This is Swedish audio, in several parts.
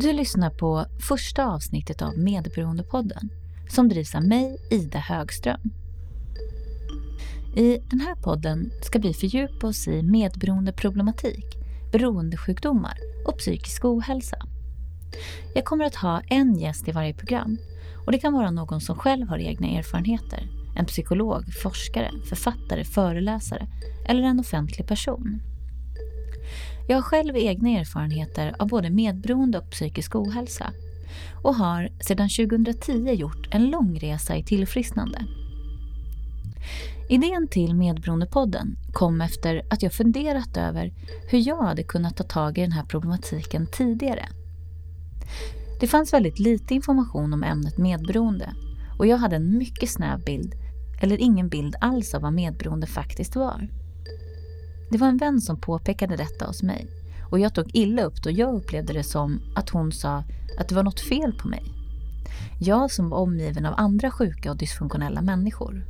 Du lyssnar på första avsnittet av Medberoendepodden som drivs av mig, Ida Högström. I den här podden ska vi fördjupa oss i medberoendeproblematik, beroendesjukdomar och psykisk ohälsa. Jag kommer att ha en gäst i varje program och det kan vara någon som själv har egna erfarenheter, en psykolog, forskare, författare, föreläsare eller en offentlig person. Jag har själv egna erfarenheter av både medberoende och psykisk ohälsa och har sedan 2010 gjort en lång resa i tillfrisknande. Idén till Medberoendepodden kom efter att jag funderat över hur jag hade kunnat ta tag i den här problematiken tidigare. Det fanns väldigt lite information om ämnet medberoende och jag hade en mycket snäv bild, eller ingen bild alls av vad medberoende faktiskt var. Det var en vän som påpekade detta hos mig och jag tog illa upp då jag upplevde det som att hon sa att det var något fel på mig. Jag som var omgiven av andra sjuka och dysfunktionella människor.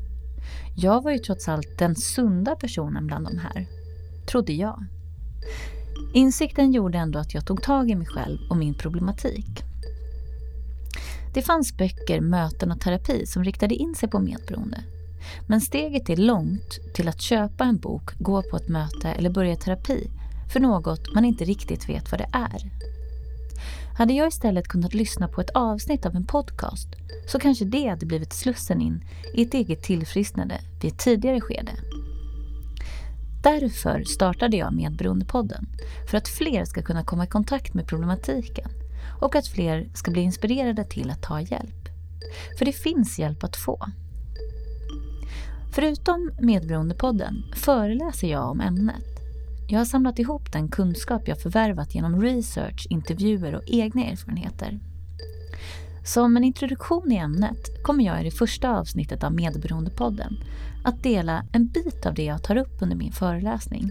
Jag var ju trots allt den sunda personen bland de här, trodde jag. Insikten gjorde ändå att jag tog tag i mig själv och min problematik. Det fanns böcker, möten och terapi som riktade in sig på medberoende. Men steget är långt till att köpa en bok, gå på ett möte eller börja terapi för något man inte riktigt vet vad det är. Hade jag istället kunnat lyssna på ett avsnitt av en podcast så kanske det hade blivit slussen in i ett eget tillfrisknande vid ett tidigare skede. Därför startade jag Medberoendepodden, för att fler ska kunna komma i kontakt med problematiken och att fler ska bli inspirerade till att ta hjälp. För det finns hjälp att få. Förutom Medberoendepodden föreläser jag om ämnet. Jag har samlat ihop den kunskap jag förvärvat genom research, intervjuer och egna erfarenheter. Som en introduktion i ämnet kommer jag i det första avsnittet av Medberoendepodden att dela en bit av det jag tar upp under min föreläsning.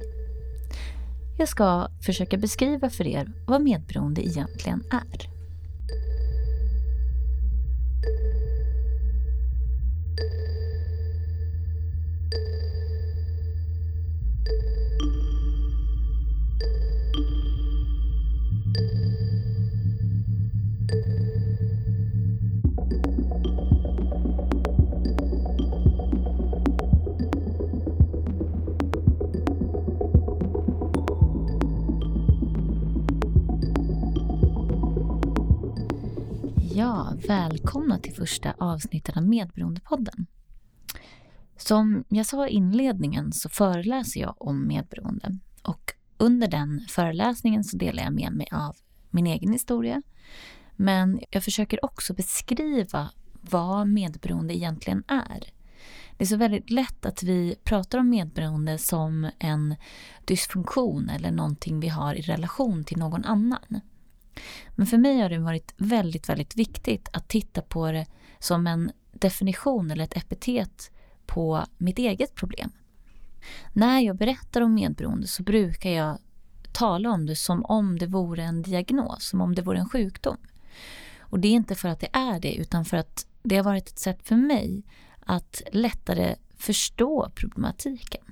Jag ska försöka beskriva för er vad medberoende egentligen är. Ja, välkomna till första avsnittet av Medberoendepodden. Som jag sa i inledningen så föreläser jag om medberoende och under den föreläsningen så delar jag med mig av min egen historia. Men jag försöker också beskriva vad medberoende egentligen är. Det är så väldigt lätt att vi pratar om medberoende som en dysfunktion eller någonting vi har i relation till någon annan. Men för mig har det varit väldigt, väldigt viktigt att titta på det som en definition eller ett epitet på mitt eget problem. När jag berättar om medberoende så brukar jag tala om det som om det vore en diagnos, som om det vore en sjukdom. Och det är inte för att det är det, utan för att det har varit ett sätt för mig att lättare förstå problematiken.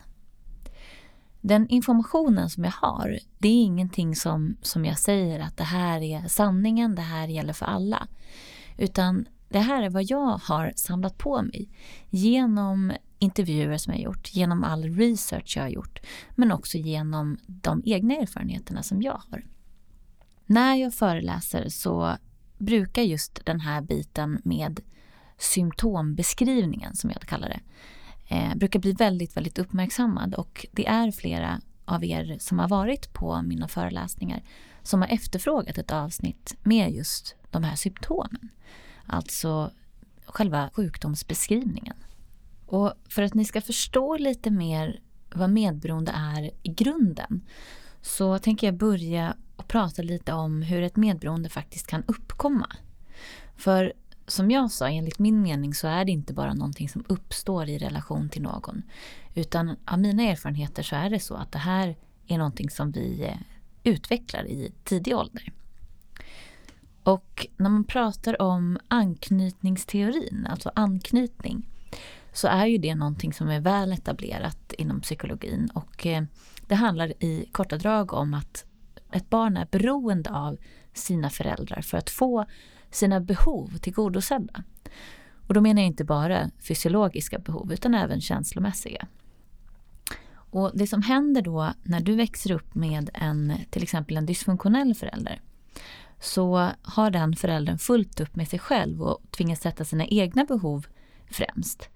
Den informationen som jag har, det är ingenting som, som jag säger att det här är sanningen, det här gäller för alla. Utan det här är vad jag har samlat på mig genom intervjuer som jag har gjort, genom all research jag har gjort, men också genom de egna erfarenheterna som jag har. När jag föreläser så brukar just den här biten med symptombeskrivningen, som jag kallar det, eh, brukar bli väldigt, väldigt uppmärksammad och det är flera av er som har varit på mina föreläsningar som har efterfrågat ett avsnitt med just de här symptomen. Alltså själva sjukdomsbeskrivningen. Och för att ni ska förstå lite mer vad medberoende är i grunden så tänker jag börja och prata lite om hur ett medberoende faktiskt kan uppkomma. För som jag sa, enligt min mening så är det inte bara någonting som uppstår i relation till någon. Utan av mina erfarenheter så är det så att det här är någonting som vi eh, utvecklar i tidig ålder. Och när man pratar om anknytningsteorin, alltså anknytning, så är ju det någonting som är väl etablerat inom psykologin och eh, det handlar i korta drag om att ett barn är beroende av sina föräldrar för att få sina behov tillgodosedda. Och då menar jag inte bara fysiologiska behov utan även känslomässiga. Och det som händer då när du växer upp med en, till exempel en dysfunktionell förälder så har den föräldern fullt upp med sig själv och tvingas sätta sina egna behov främst.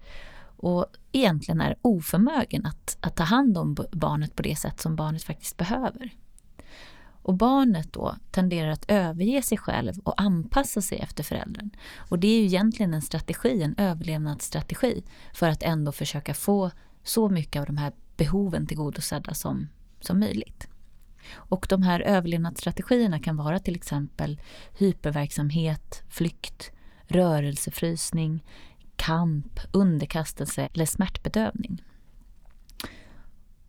Och egentligen är oförmögen att, att ta hand om barnet på det sätt som barnet faktiskt behöver. Och barnet då tenderar att överge sig själv och anpassa sig efter föräldern. Och det är ju egentligen en strategi, en överlevnadsstrategi för att ändå försöka få så mycket av de här behoven tillgodosedda som, som möjligt. Och de här överlevnadsstrategierna kan vara till exempel hyperverksamhet, flykt, rörelsefrysning, kamp, underkastelse eller smärtbedövning.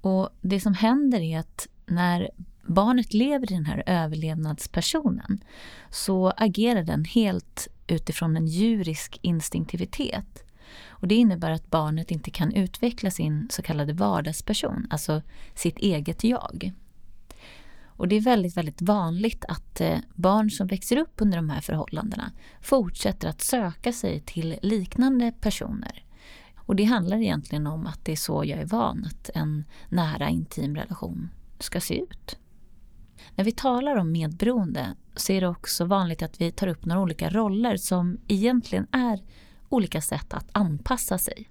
Och det som händer är att när barnet lever i den här överlevnadspersonen så agerar den helt utifrån en djurisk instinktivitet. Och Det innebär att barnet inte kan utveckla sin så kallade vardagsperson, alltså sitt eget jag. Och det är väldigt, väldigt vanligt att eh, barn som växer upp under de här förhållandena fortsätter att söka sig till liknande personer. Och det handlar egentligen om att det är så jag är van att en nära intim relation ska se ut. När vi talar om medberoende så är det också vanligt att vi tar upp några olika roller som egentligen är olika sätt att anpassa sig.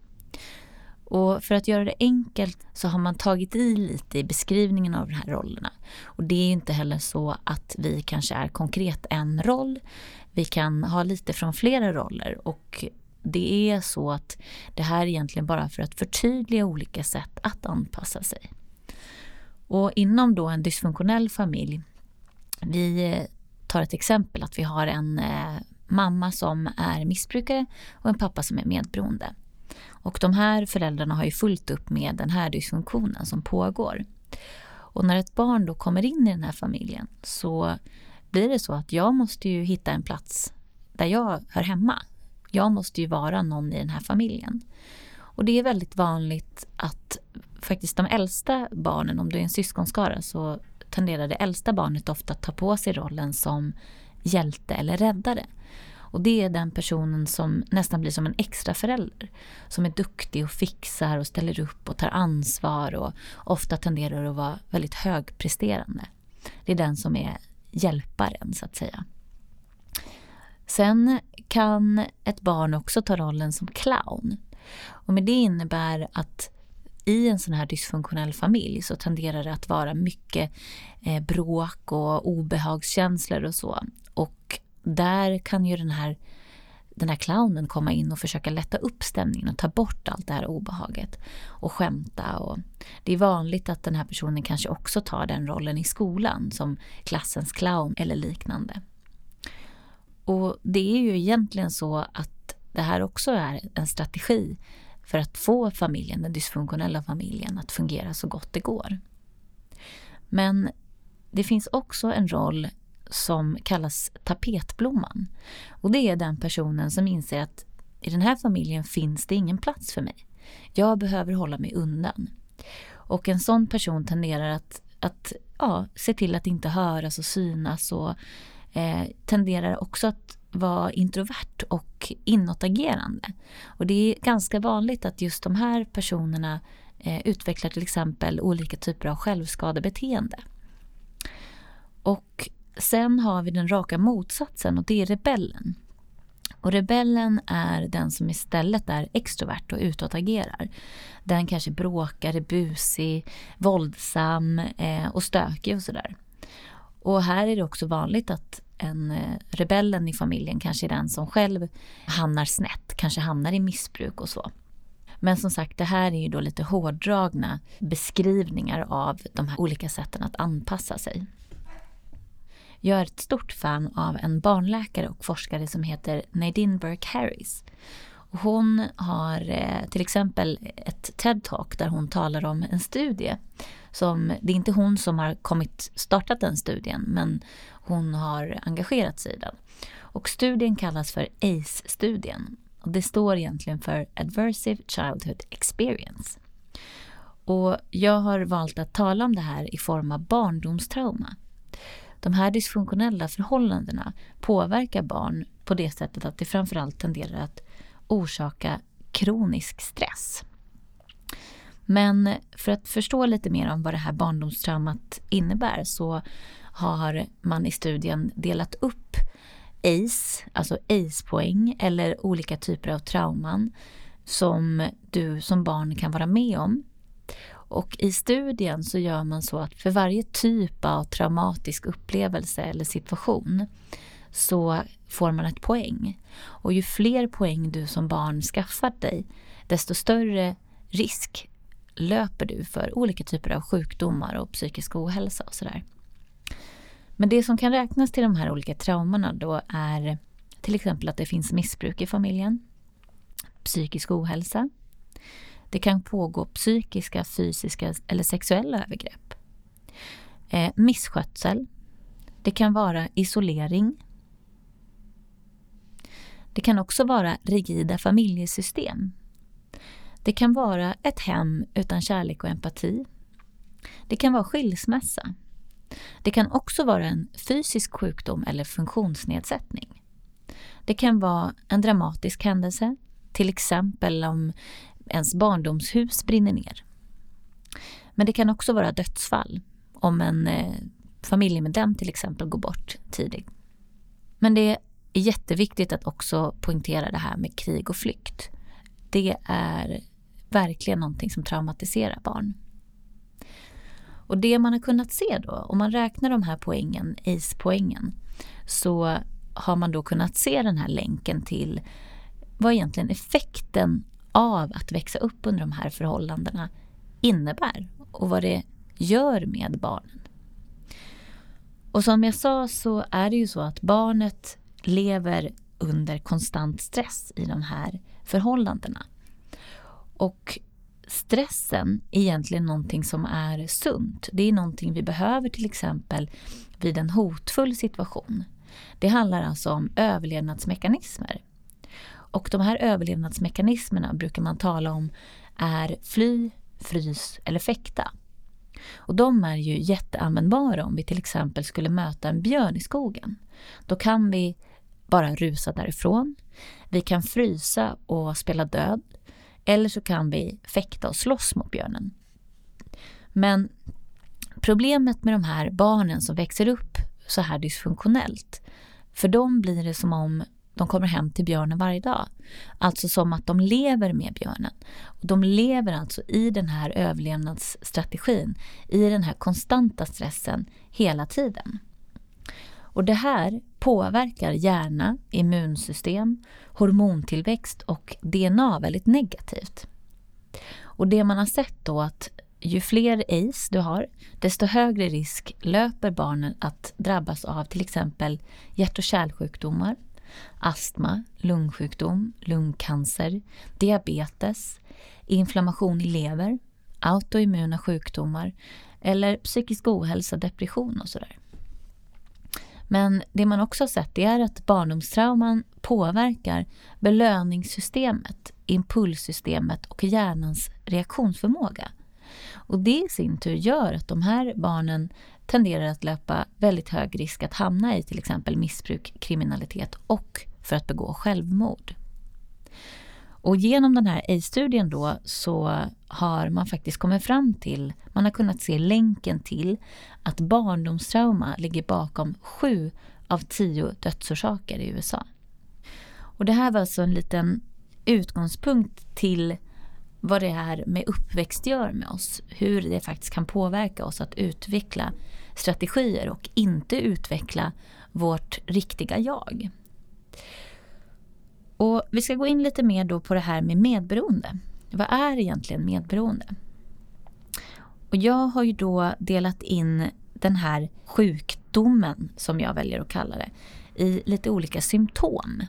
Och för att göra det enkelt så har man tagit i lite i beskrivningen av de här rollerna. Och det är inte heller så att vi kanske är konkret en roll. Vi kan ha lite från flera roller och det är så att det här är egentligen bara för att förtydliga olika sätt att anpassa sig. Och inom då en dysfunktionell familj, vi eh, tar ett exempel att vi har en eh, mamma som är missbrukare och en pappa som är medberoende. Och de här föräldrarna har ju fullt upp med den här dysfunktionen som pågår. Och när ett barn då kommer in i den här familjen så blir det så att jag måste ju hitta en plats där jag hör hemma. Jag måste ju vara någon i den här familjen. Och det är väldigt vanligt att faktiskt de äldsta barnen, om du är en syskonskara så tenderar det äldsta barnet ofta att ta på sig rollen som hjälte eller räddare. Och det är den personen som nästan blir som en extra förälder. Som är duktig och fixar och ställer upp och tar ansvar och ofta tenderar att vara väldigt högpresterande. Det är den som är hjälparen så att säga. Sen kan ett barn också ta rollen som clown. Och med det innebär att i en sån här dysfunktionell familj så tenderar det att vara mycket eh, bråk och obehagskänslor och så. Och där kan ju den här, den här clownen komma in och försöka lätta upp stämningen och ta bort allt det här obehaget och skämta. Och det är vanligt att den här personen kanske också tar den rollen i skolan som klassens clown eller liknande. Och det är ju egentligen så att det här också är en strategi för att få familjen, den dysfunktionella familjen, att fungera så gott det går. Men det finns också en roll som kallas tapetblomman. Och det är den personen som inser att i den här familjen finns det ingen plats för mig. Jag behöver hålla mig undan. Och en sån person tenderar att, att ja, se till att inte höras och synas och eh, tenderar också att vara introvert och inåtagerande. Och det är ganska vanligt att just de här personerna eh, utvecklar till exempel olika typer av självskadebeteende. Och sen har vi den raka motsatsen och det är rebellen. Och rebellen är den som istället är extrovert och utåtagerar. Den kanske bråkar, är busig, våldsam eh, och stökig och sådär. Och här är det också vanligt att en eh, rebellen i familjen kanske är den som själv hamnar snett, kanske hamnar i missbruk och så. Men som sagt, det här är ju då lite hårdragna beskrivningar av de här olika sätten att anpassa sig. Jag är ett stort fan av en barnläkare och forskare som heter Nadine Burke Harris. Hon har eh, till exempel ett TED-talk där hon talar om en studie. Som, det är inte hon som har kommit, startat den studien men hon har engagerat sig i den. Och studien kallas för ACE-studien. Och det står egentligen för Adversive Childhood Experience. Och jag har valt att tala om det här i form av barndomstrauma. De här dysfunktionella förhållandena påverkar barn på det sättet att det framförallt tenderar att orsaka kronisk stress. Men för att förstå lite mer om vad det här barndomstraumat innebär så har man i studien delat upp ACE, alltså ACE-poäng eller olika typer av trauman som du som barn kan vara med om. Och i studien så gör man så att för varje typ av traumatisk upplevelse eller situation så får man ett poäng. Och ju fler poäng du som barn skaffar dig, desto större risk löper du för olika typer av sjukdomar och psykisk ohälsa och sådär. Men det som kan räknas till de här olika traumorna då är till exempel att det finns missbruk i familjen, psykisk ohälsa. Det kan pågå psykiska, fysiska eller sexuella övergrepp. Eh, misskötsel. Det kan vara isolering. Det kan också vara rigida familjesystem. Det kan vara ett hem utan kärlek och empati. Det kan vara skilsmässa. Det kan också vara en fysisk sjukdom eller funktionsnedsättning. Det kan vara en dramatisk händelse, till exempel om ens barndomshus brinner ner. Men det kan också vara dödsfall, om en eh, familjemedlem till exempel går bort tidigt. Men det är jätteviktigt att också poängtera det här med krig och flykt. Det är verkligen någonting som traumatiserar barn. Och det man har kunnat se då, om man räknar de här poängen, ACE-poängen, så har man då kunnat se den här länken till vad egentligen effekten av att växa upp under de här förhållandena innebär och vad det gör med barnen. Och som jag sa så är det ju så att barnet lever under konstant stress i de här förhållandena. Och stressen är egentligen någonting som är sunt. Det är någonting vi behöver till exempel vid en hotfull situation. Det handlar alltså om överlevnadsmekanismer. Och de här överlevnadsmekanismerna brukar man tala om är fly, frys eller fäkta. Och de är ju jätteanvändbara om vi till exempel skulle möta en björn i skogen. Då kan vi bara rusa därifrån. Vi kan frysa och spela död. Eller så kan vi fäkta och slåss mot björnen. Men problemet med de här barnen som växer upp så här dysfunktionellt, för dem blir det som om de kommer hem till björnen varje dag. Alltså som att de lever med björnen. Och de lever alltså i den här överlevnadsstrategin, i den här konstanta stressen hela tiden. Och det här påverkar hjärna, immunsystem, hormontillväxt och DNA väldigt negativt. Och det man har sett då att ju fler ACE du har, desto högre risk löper barnen att drabbas av till exempel hjärt och kärlsjukdomar, astma, lungsjukdom, lungcancer, diabetes, inflammation i lever, autoimmuna sjukdomar eller psykisk ohälsa, depression och sådär. Men det man också har sett är att barndomstrauman påverkar belöningssystemet, impulssystemet och hjärnans reaktionsförmåga. Och det i sin tur gör att de här barnen tenderar att löpa väldigt hög risk att hamna i till exempel missbruk, kriminalitet och för att begå självmord. Och genom den här A-studien då så har man faktiskt kommit fram till, man har kunnat se länken till att barndomstrauma ligger bakom sju av tio dödsorsaker i USA. Och det här var alltså en liten utgångspunkt till vad det här med uppväxt gör med oss. Hur det faktiskt kan påverka oss att utveckla strategier och inte utveckla vårt riktiga jag. Och Vi ska gå in lite mer då på det här med medberoende. Vad är egentligen medberoende? Och jag har ju då delat in den här sjukdomen, som jag väljer att kalla det, i lite olika symptom.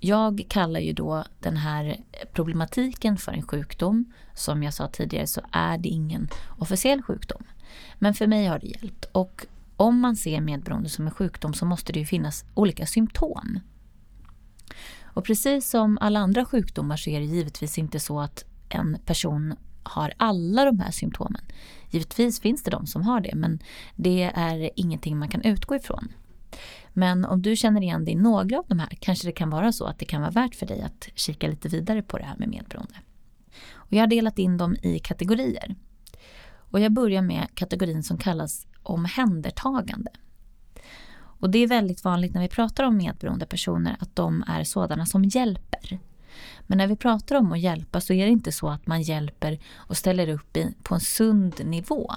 Jag kallar ju då den här problematiken för en sjukdom. Som jag sa tidigare så är det ingen officiell sjukdom. Men för mig har det hjälpt. Och om man ser medberoende som en sjukdom så måste det ju finnas olika symptom. Och precis som alla andra sjukdomar så är det givetvis inte så att en person har alla de här symptomen. Givetvis finns det de som har det, men det är ingenting man kan utgå ifrån. Men om du känner igen dig i några av de här kanske det kan vara så att det kan vara värt för dig att kika lite vidare på det här med medberoende. Och jag har delat in dem i kategorier. Och jag börjar med kategorin som kallas omhändertagande. Och det är väldigt vanligt när vi pratar om medberoende personer att de är sådana som hjälper. Men när vi pratar om att hjälpa så är det inte så att man hjälper och ställer upp på en sund nivå.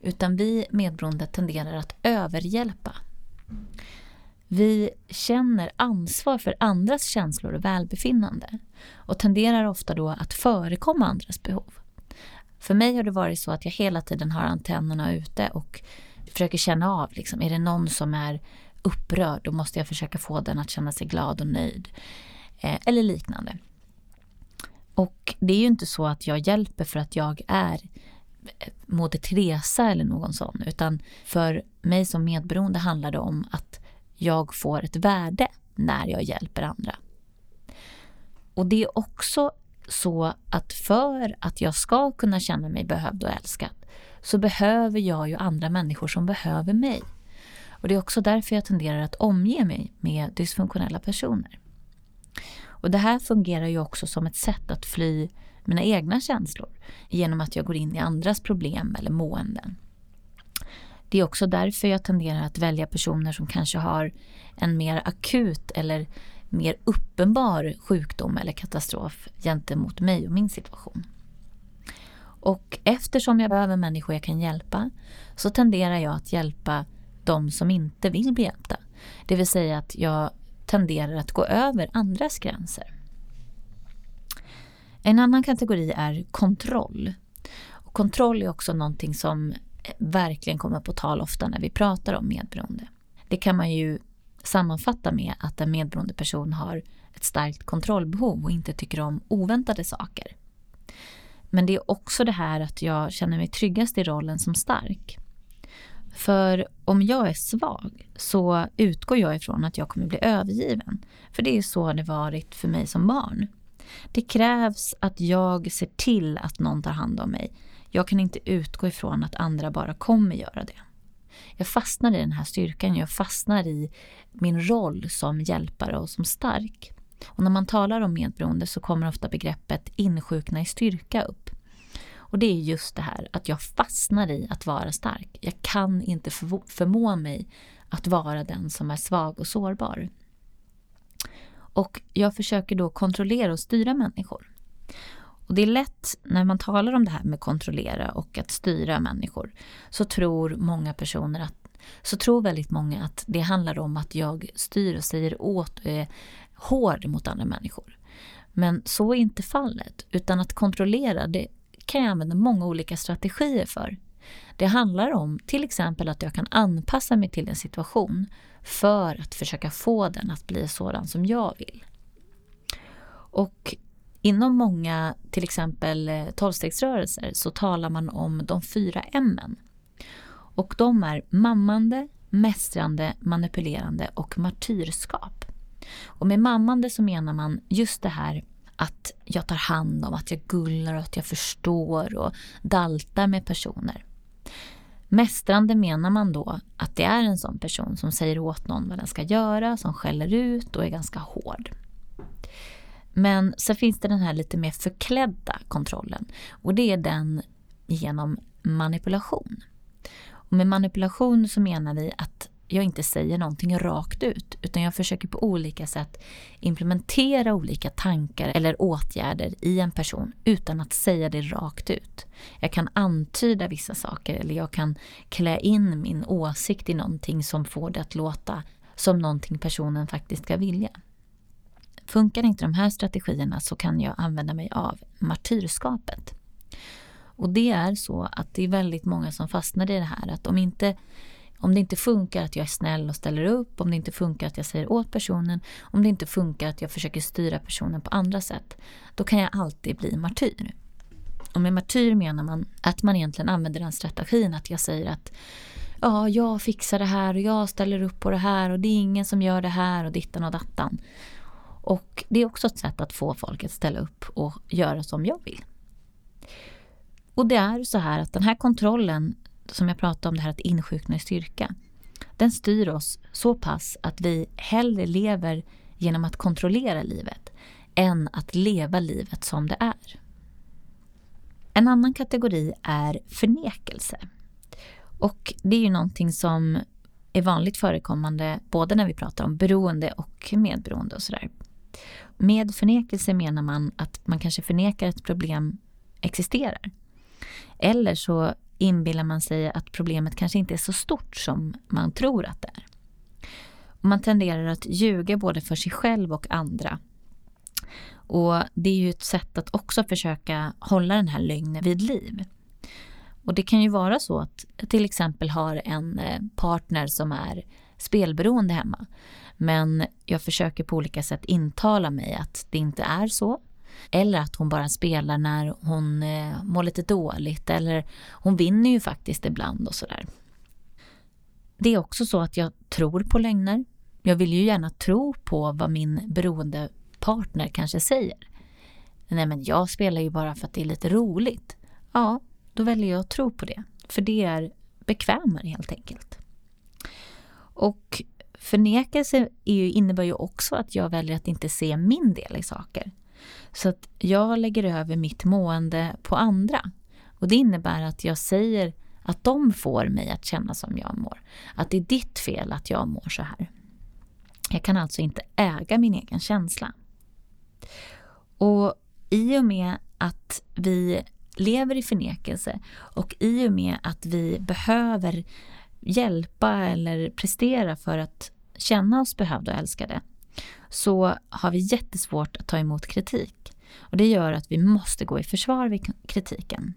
Utan vi medberoende tenderar att överhjälpa. Vi känner ansvar för andras känslor och välbefinnande och tenderar ofta då att förekomma andras behov. För mig har det varit så att jag hela tiden har antennerna ute och försöker känna av, liksom, är det någon som är upprörd, då måste jag försöka få den att känna sig glad och nöjd. Eh, eller liknande. Och det är ju inte så att jag hjälper för att jag är eh, Moder Teresa eller någon sån, utan för mig som medberoende handlar det om att jag får ett värde när jag hjälper andra. Och det är också så att för att jag ska kunna känna mig behövd och älskad så behöver jag ju andra människor som behöver mig. Och Det är också därför jag tenderar att omge mig med dysfunktionella personer. Och Det här fungerar ju också som ett sätt att fly mina egna känslor genom att jag går in i andras problem eller måenden. Det är också därför jag tenderar att välja personer som kanske har en mer akut eller mer uppenbar sjukdom eller katastrof gentemot mig och min situation. Och eftersom jag behöver människor jag kan hjälpa så tenderar jag att hjälpa de som inte vill bli hjälpta. Det vill säga att jag tenderar att gå över andras gränser. En annan kategori är kontroll. Och kontroll är också någonting som verkligen kommer på tal ofta när vi pratar om medberoende. Det kan man ju sammanfatta med att en medberoende person har ett starkt kontrollbehov och inte tycker om oväntade saker. Men det är också det här att jag känner mig tryggast i rollen som stark. För om jag är svag så utgår jag ifrån att jag kommer bli övergiven. För det är så det varit för mig som barn. Det krävs att jag ser till att någon tar hand om mig. Jag kan inte utgå ifrån att andra bara kommer göra det. Jag fastnar i den här styrkan, jag fastnar i min roll som hjälpare och som stark. Och när man talar om medberoende så kommer ofta begreppet insjukna i styrka upp. Och det är just det här att jag fastnar i att vara stark. Jag kan inte förmå mig att vara den som är svag och sårbar. Och jag försöker då kontrollera och styra människor. Och det är lätt när man talar om det här med kontrollera och att styra människor så tror många personer att så tror väldigt många att det handlar om att jag styr och säger åt och är hård mot andra människor. Men så är inte fallet, utan att kontrollera det kan jag använda många olika strategier för. Det handlar om till exempel att jag kan anpassa mig till en situation för att försöka få den att bli sådan som jag vill. Och inom många, till exempel eh, tolvstegsrörelser, så talar man om de fyra M. Och de är mammande, mästrande, manipulerande och martyrskap. Och med mammande så menar man just det här att jag tar hand om, att jag gullar och att jag förstår och daltar med personer. Mästrande menar man då att det är en sån person som säger åt någon vad den ska göra, som skäller ut och är ganska hård. Men sen finns det den här lite mer förklädda kontrollen och det är den genom manipulation. Och med manipulation så menar vi att jag inte säger någonting rakt ut utan jag försöker på olika sätt implementera olika tankar eller åtgärder i en person utan att säga det rakt ut. Jag kan antyda vissa saker eller jag kan klä in min åsikt i någonting som får det att låta som någonting personen faktiskt ska vilja. Funkar inte de här strategierna så kan jag använda mig av martyrskapet. Och det är så att det är väldigt många som fastnar i det här att om inte om det inte funkar att jag är snäll och ställer upp, om det inte funkar att jag säger åt personen, om det inte funkar att jag försöker styra personen på andra sätt, då kan jag alltid bli martyr. Och med martyr menar man att man egentligen använder den strategin att jag säger att ja, jag fixar det här och jag ställer upp på det här och det är ingen som gör det här och dittan och dattan. Och det är också ett sätt att få folk att ställa upp och göra som jag vill. Och det är så här att den här kontrollen, som jag pratade om, det här att insjukna i styrka, den styr oss så pass att vi hellre lever genom att kontrollera livet än att leva livet som det är. En annan kategori är förnekelse. Och det är ju någonting som är vanligt förekommande både när vi pratar om beroende och medberoende och sådär. Med förnekelse menar man att man kanske förnekar att ett problem existerar. Eller så inbillar man sig att problemet kanske inte är så stort som man tror att det är. Man tenderar att ljuga både för sig själv och andra. Och det är ju ett sätt att också försöka hålla den här lögnen vid liv. Och det kan ju vara så att jag till exempel har en eh, partner som är spelberoende hemma. Men jag försöker på olika sätt intala mig att det inte är så. Eller att hon bara spelar när hon eh, mår lite dåligt. Eller hon vinner ju faktiskt ibland och sådär. Det är också så att jag tror på lögner. Jag vill ju gärna tro på vad min beroendepartner kanske säger. Nej men jag spelar ju bara för att det är lite roligt. Ja, då väljer jag att tro på det. För det är bekvämare helt enkelt. Och förnekelse innebär ju också att jag väljer att inte se min del i saker. Så att jag lägger över mitt mående på andra. Och det innebär att jag säger att de får mig att känna som jag mår. Att det är ditt fel att jag mår så här. Jag kan alltså inte äga min egen känsla. Och i och med att vi lever i förnekelse och i och med att vi behöver hjälpa eller prestera för att känna oss behövda och älskade så har vi jättesvårt att ta emot kritik. Och det gör att vi måste gå i försvar vid kritiken.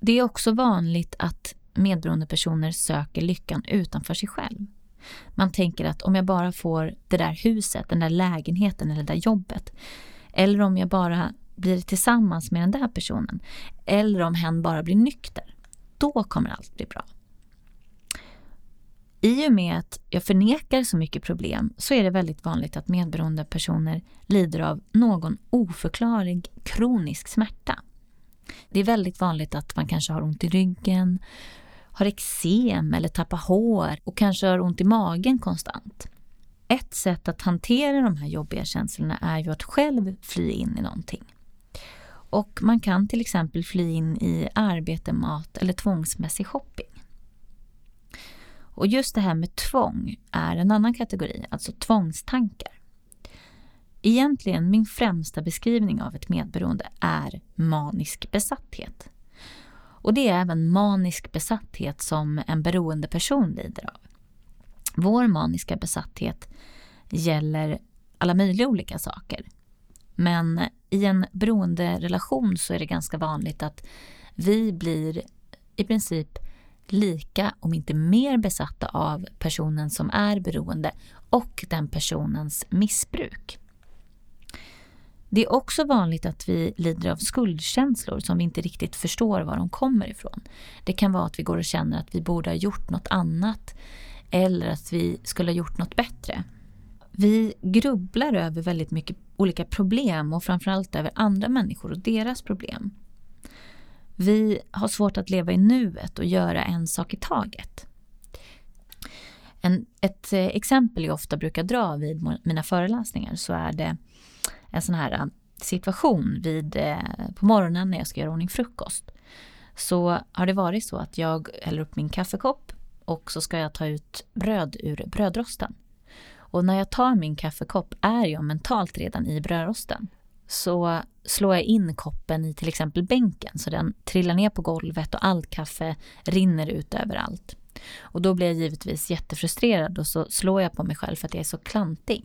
Det är också vanligt att medberoende personer söker lyckan utanför sig själv. Man tänker att om jag bara får det där huset, den där lägenheten eller det där jobbet. Eller om jag bara blir tillsammans med den där personen. Eller om hen bara blir nykter. Då kommer allt bli bra. I och med att jag förnekar så mycket problem så är det väldigt vanligt att medberoende personer lider av någon oförklarlig kronisk smärta. Det är väldigt vanligt att man kanske har ont i ryggen, har eksem eller tappar hår och kanske har ont i magen konstant. Ett sätt att hantera de här jobbiga känslorna är ju att själv fly in i någonting. Och man kan till exempel fly in i arbete, mat eller tvångsmässig shopping. Och just det här med tvång är en annan kategori, alltså tvångstankar. Egentligen min främsta beskrivning av ett medberoende är manisk besatthet. Och det är även manisk besatthet som en beroendeperson lider av. Vår maniska besatthet gäller alla möjliga olika saker. Men i en beroenderelation så är det ganska vanligt att vi blir i princip lika, om inte mer besatta av personen som är beroende och den personens missbruk. Det är också vanligt att vi lider av skuldkänslor som vi inte riktigt förstår var de kommer ifrån. Det kan vara att vi går och känner att vi borde ha gjort något annat eller att vi skulle ha gjort något bättre. Vi grubblar över väldigt mycket olika problem och framförallt över andra människor och deras problem. Vi har svårt att leva i nuet och göra en sak i taget. En, ett eh, exempel jag ofta brukar dra vid mina föreläsningar så är det en sån här eh, situation vid, eh, på morgonen när jag ska göra ordning frukost. Så har det varit så att jag häller upp min kaffekopp och så ska jag ta ut bröd ur brödrosten. Och när jag tar min kaffekopp är jag mentalt redan i brödrosten. Så slår jag in koppen i till exempel bänken så den trillar ner på golvet och allt kaffe rinner ut överallt. Och då blir jag givetvis jättefrustrerad och så slår jag på mig själv för att jag är så klantig.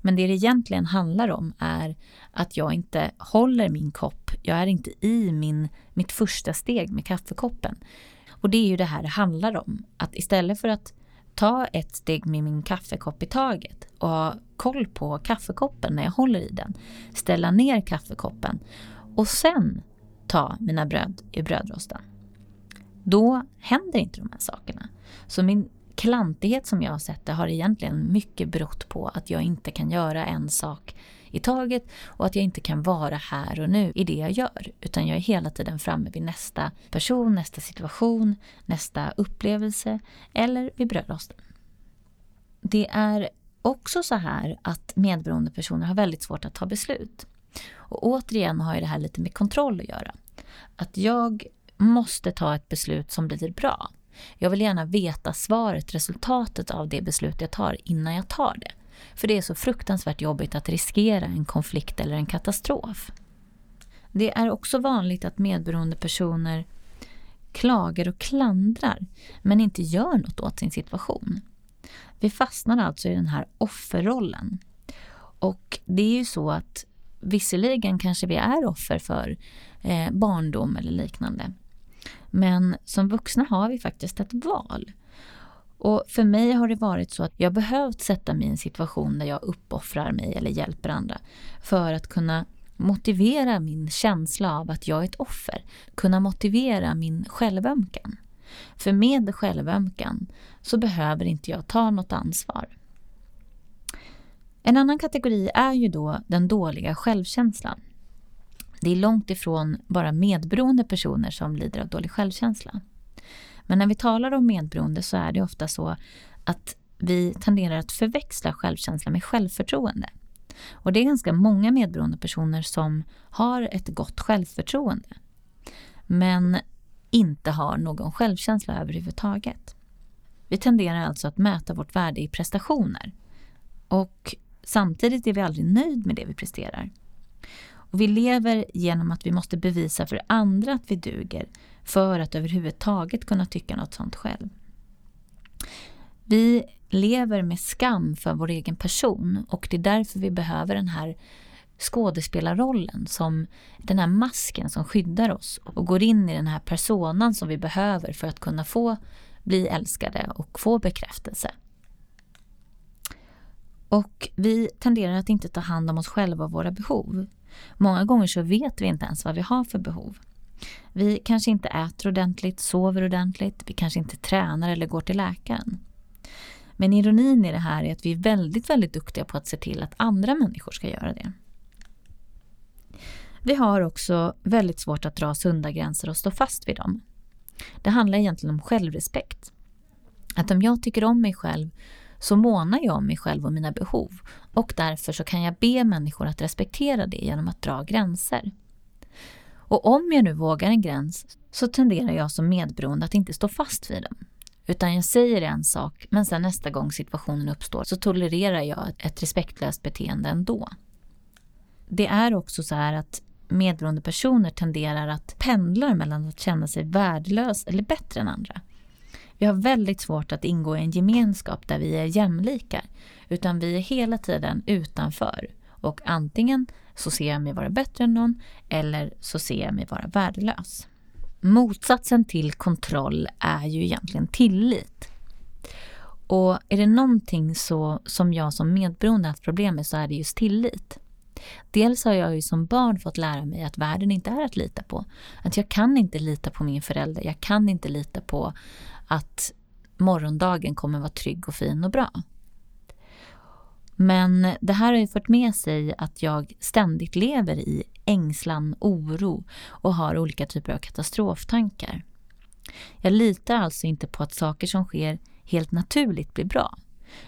Men det det egentligen handlar om är att jag inte håller min kopp. Jag är inte i min, mitt första steg med kaffekoppen. Och det är ju det här det handlar om. Att istället för att ta ett steg med min kaffekopp i taget och ha koll på kaffekoppen när jag håller i den. Ställa ner kaffekoppen och sen ta mina bröd i brödrosten. Då händer inte de här sakerna. Så min klantighet som jag har sett det har egentligen mycket berott på att jag inte kan göra en sak i taget och att jag inte kan vara här och nu i det jag gör. Utan jag är hela tiden framme vid nästa person, nästa situation, nästa upplevelse eller vid brödrosten. Det är också så här att medberoende personer har väldigt svårt att ta beslut. Och återigen har ju det här lite med kontroll att göra. Att jag måste ta ett beslut som blir bra. Jag vill gärna veta svaret, resultatet av det beslut jag tar innan jag tar det. För det är så fruktansvärt jobbigt att riskera en konflikt eller en katastrof. Det är också vanligt att medberoende personer klagar och klandrar men inte gör något åt sin situation. Vi fastnar alltså i den här offerrollen. Och det är ju så att visserligen kanske vi är offer för eh, barndom eller liknande. Men som vuxna har vi faktiskt ett val. Och för mig har det varit så att jag behövt sätta mig i en situation där jag uppoffrar mig eller hjälper andra för att kunna motivera min känsla av att jag är ett offer. Kunna motivera min självömkan. För med självömkan så behöver inte jag ta något ansvar. En annan kategori är ju då den dåliga självkänslan. Det är långt ifrån bara medberoende personer som lider av dålig självkänsla. Men när vi talar om medberoende så är det ofta så att vi tenderar att förväxla självkänsla med självförtroende. Och det är ganska många medberoende personer som har ett gott självförtroende. Men inte har någon självkänsla överhuvudtaget. Vi tenderar alltså att mäta vårt värde i prestationer. Och samtidigt är vi aldrig nöjd med det vi presterar. Och vi lever genom att vi måste bevisa för andra att vi duger för att överhuvudtaget kunna tycka något sånt själv. Vi lever med skam för vår egen person och det är därför vi behöver den här skådespelarrollen, som den här masken som skyddar oss och går in i den här personan som vi behöver för att kunna få bli älskade och få bekräftelse. Och vi tenderar att inte ta hand om oss själva och våra behov. Många gånger så vet vi inte ens vad vi har för behov. Vi kanske inte äter ordentligt, sover ordentligt, vi kanske inte tränar eller går till läkaren. Men ironin i det här är att vi är väldigt, väldigt duktiga på att se till att andra människor ska göra det. Vi har också väldigt svårt att dra sunda gränser och stå fast vid dem. Det handlar egentligen om självrespekt. Att om jag tycker om mig själv så månar jag om mig själv och mina behov och därför så kan jag be människor att respektera det genom att dra gränser. Och om jag nu vågar en gräns så tenderar jag som medberoende att inte stå fast vid den. Utan jag säger en sak men sen nästa gång situationen uppstår så tolererar jag ett respektlöst beteende ändå. Det är också så här att medberoende personer tenderar att pendla mellan att känna sig värdelös eller bättre än andra. Vi har väldigt svårt att ingå i en gemenskap där vi är jämlika. Utan vi är hela tiden utanför. Och antingen så ser jag mig vara bättre än någon eller så ser jag mig vara värdelös. Motsatsen till kontroll är ju egentligen tillit. Och är det någonting så, som jag som medberoende haft problem med så är det just tillit. Dels har jag ju som barn fått lära mig att världen inte är att lita på. Att jag kan inte lita på min förälder, jag kan inte lita på att morgondagen kommer vara trygg och fin och bra. Men det här har ju fört med sig att jag ständigt lever i ängslan, oro och har olika typer av katastroftankar. Jag litar alltså inte på att saker som sker helt naturligt blir bra.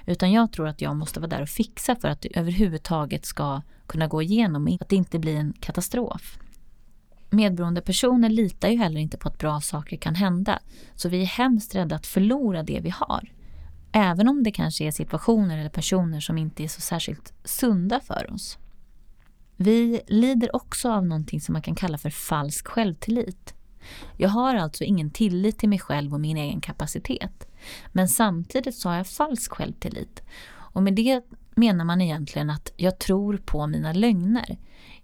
Utan jag tror att jag måste vara där och fixa för att det överhuvudtaget ska kunna gå igenom, att det inte blir en katastrof. Medberoende personer litar ju heller inte på att bra saker kan hända, så vi är hemskt rädda att förlora det vi har. Även om det kanske är situationer eller personer som inte är så särskilt sunda för oss. Vi lider också av någonting som man kan kalla för falsk självtillit. Jag har alltså ingen tillit till mig själv och min egen kapacitet. Men samtidigt så har jag falsk självtillit. Och med det menar man egentligen att jag tror på mina lögner.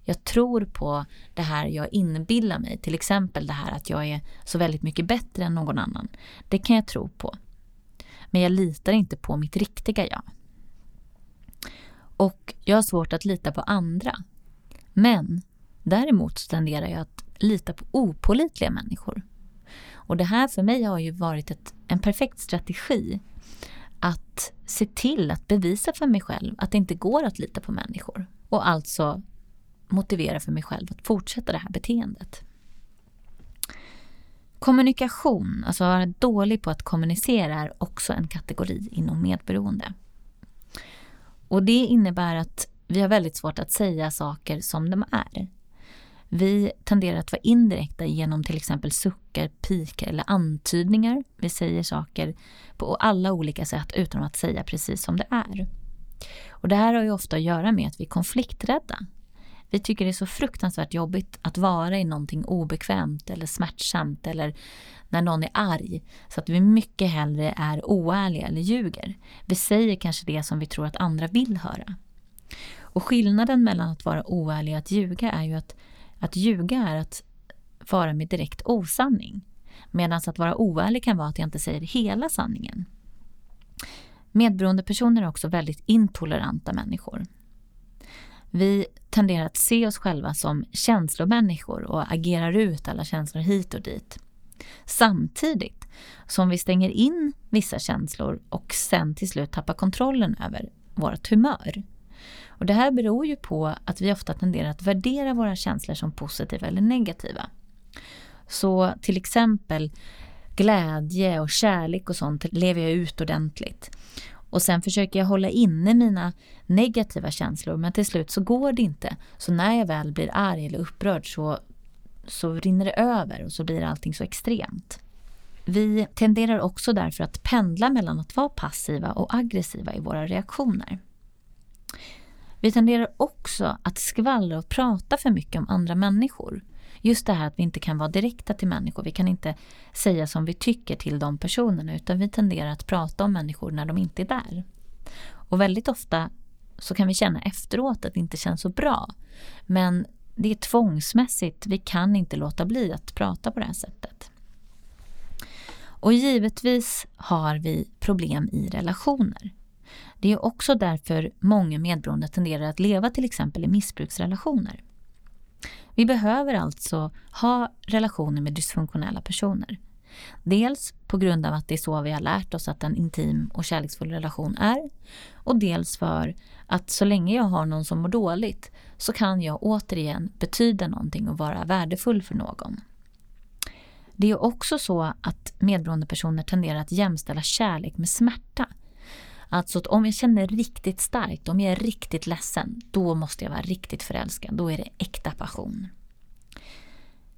Jag tror på det här jag inbillar mig, till exempel det här att jag är så väldigt mycket bättre än någon annan. Det kan jag tro på. Men jag litar inte på mitt riktiga jag. Och jag har svårt att lita på andra. Men däremot tenderar jag att lita på opolitliga människor. Och det här för mig har ju varit ett, en perfekt strategi att se till att bevisa för mig själv att det inte går att lita på människor. och alltså motivera för mig själv att fortsätta det här beteendet. Kommunikation, alltså att vara dålig på att kommunicera, är också en kategori inom medberoende. Och det innebär att vi har väldigt svårt att säga saker som de är. Vi tenderar att vara indirekta genom till exempel suckar, pikar eller antydningar. Vi säger saker på alla olika sätt utan att säga precis som det är. Och det här har ju ofta att göra med att vi är konflikträdda. Vi tycker det är så fruktansvärt jobbigt att vara i någonting obekvämt eller smärtsamt eller när någon är arg. Så att vi mycket hellre är oärliga eller ljuger. Vi säger kanske det som vi tror att andra vill höra. Och skillnaden mellan att vara oärlig och att ljuga är ju att att ljuga är att vara med direkt osanning. Medan att vara oärlig kan vara att jag inte säger hela sanningen. Medberoende personer är också väldigt intoleranta människor. Vi tenderar att se oss själva som känslomänniskor och agerar ut alla känslor hit och dit. Samtidigt som vi stänger in vissa känslor och sen till slut tappar kontrollen över vårt humör. Och det här beror ju på att vi ofta tenderar att värdera våra känslor som positiva eller negativa. Så till exempel glädje och kärlek och sånt lever jag ut ordentligt. Och sen försöker jag hålla inne mina negativa känslor men till slut så går det inte. Så när jag väl blir arg eller upprörd så, så rinner det över och så blir allting så extremt. Vi tenderar också därför att pendla mellan att vara passiva och aggressiva i våra reaktioner. Vi tenderar också att skvallra och prata för mycket om andra människor. Just det här att vi inte kan vara direkta till människor. Vi kan inte säga som vi tycker till de personerna utan vi tenderar att prata om människor när de inte är där. Och väldigt ofta så kan vi känna efteråt att det inte känns så bra. Men det är tvångsmässigt. Vi kan inte låta bli att prata på det här sättet. Och givetvis har vi problem i relationer. Det är också därför många medberoende tenderar att leva till exempel i missbruksrelationer. Vi behöver alltså ha relationer med dysfunktionella personer. Dels på grund av att det är så vi har lärt oss att en intim och kärleksfull relation är. Och dels för att så länge jag har någon som mår dåligt så kan jag återigen betyda någonting och vara värdefull för någon. Det är också så att medberoende personer tenderar att jämställa kärlek med smärta. Alltså att om jag känner riktigt starkt, om jag är riktigt ledsen, då måste jag vara riktigt förälskad. Då är det äkta passion.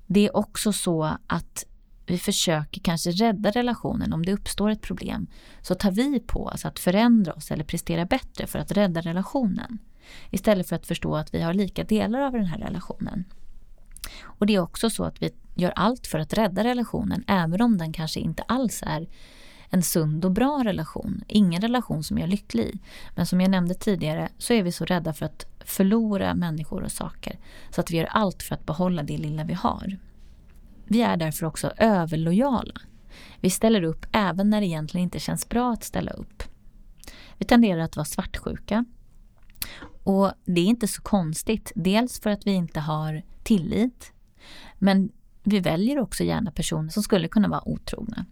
Det är också så att vi försöker kanske rädda relationen om det uppstår ett problem. Så tar vi på oss att förändra oss eller prestera bättre för att rädda relationen. Istället för att förstå att vi har lika delar av den här relationen. Och det är också så att vi gör allt för att rädda relationen även om den kanske inte alls är en sund och bra relation. Ingen relation som jag är lycklig i. Men som jag nämnde tidigare så är vi så rädda för att förlora människor och saker. Så att vi gör allt för att behålla det lilla vi har. Vi är därför också överlojala. Vi ställer upp även när det egentligen inte känns bra att ställa upp. Vi tenderar att vara svartsjuka. Och det är inte så konstigt. Dels för att vi inte har tillit. Men vi väljer också gärna personer som skulle kunna vara otrogna.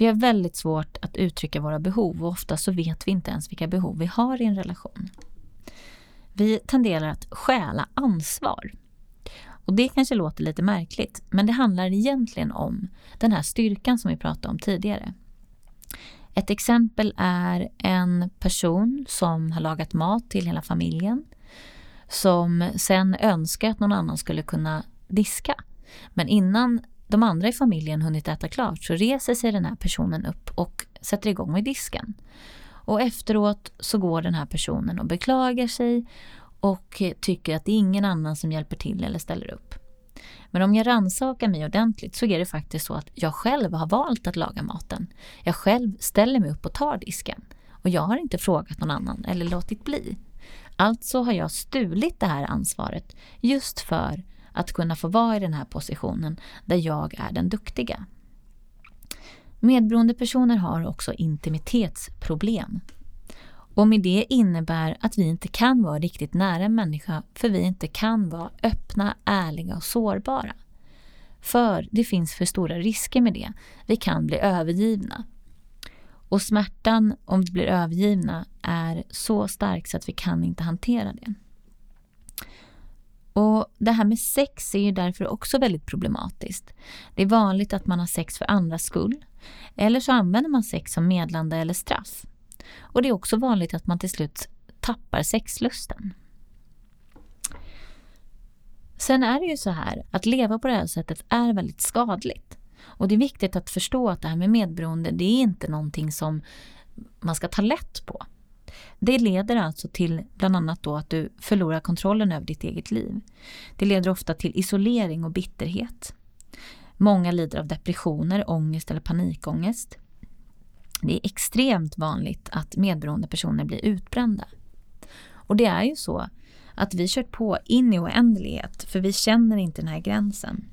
Vi har väldigt svårt att uttrycka våra behov och ofta så vet vi inte ens vilka behov vi har i en relation. Vi tenderar att stjäla ansvar. Och det kanske låter lite märkligt, men det handlar egentligen om den här styrkan som vi pratade om tidigare. Ett exempel är en person som har lagat mat till hela familjen som sen önskar att någon annan skulle kunna diska. Men innan de andra i familjen hunnit äta klart så reser sig den här personen upp och sätter igång med disken. Och efteråt så går den här personen och beklagar sig och tycker att det är ingen annan som hjälper till eller ställer upp. Men om jag rannsakar mig ordentligt så är det faktiskt så att jag själv har valt att laga maten. Jag själv ställer mig upp och tar disken. Och jag har inte frågat någon annan eller låtit bli. Alltså har jag stulit det här ansvaret just för att kunna få vara i den här positionen där jag är den duktiga. Medberoende personer har också intimitetsproblem. Och med det innebär att vi inte kan vara riktigt nära en människa för vi inte kan vara öppna, ärliga och sårbara. För det finns för stora risker med det. Vi kan bli övergivna. Och smärtan om vi blir övergivna är så stark så att vi kan inte hantera det. Och Det här med sex är ju därför också väldigt problematiskt. Det är vanligt att man har sex för andras skull. Eller så använder man sex som medlande eller straff. Och det är också vanligt att man till slut tappar sexlusten. Sen är det ju så här att leva på det här sättet är väldigt skadligt. Och det är viktigt att förstå att det här med medberoende, det är inte någonting som man ska ta lätt på. Det leder alltså till bland annat då att du förlorar kontrollen över ditt eget liv. Det leder ofta till isolering och bitterhet. Många lider av depressioner, ångest eller panikångest. Det är extremt vanligt att medberoende personer blir utbrända. Och det är ju så att vi kört på in i oändlighet för vi känner inte den här gränsen.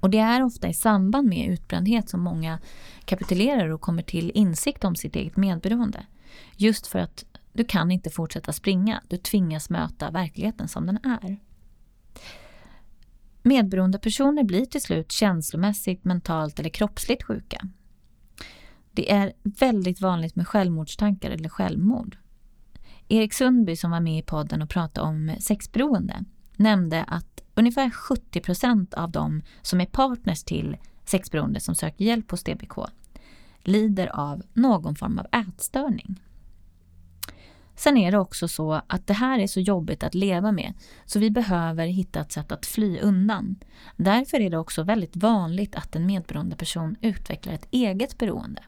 Och det är ofta i samband med utbrändhet som många kapitulerar och kommer till insikt om sitt eget medberoende. Just för att du kan inte fortsätta springa, du tvingas möta verkligheten som den är. Medberoende personer blir till slut känslomässigt, mentalt eller kroppsligt sjuka. Det är väldigt vanligt med självmordstankar eller självmord. Erik Sundby som var med i podden och pratade om sexberoende nämnde att ungefär 70 procent av de som är partners till sexberoende som söker hjälp hos DBK lider av någon form av ätstörning. Sen är det också så att det här är så jobbigt att leva med så vi behöver hitta ett sätt att fly undan. Därför är det också väldigt vanligt att en medberoende person utvecklar ett eget beroende.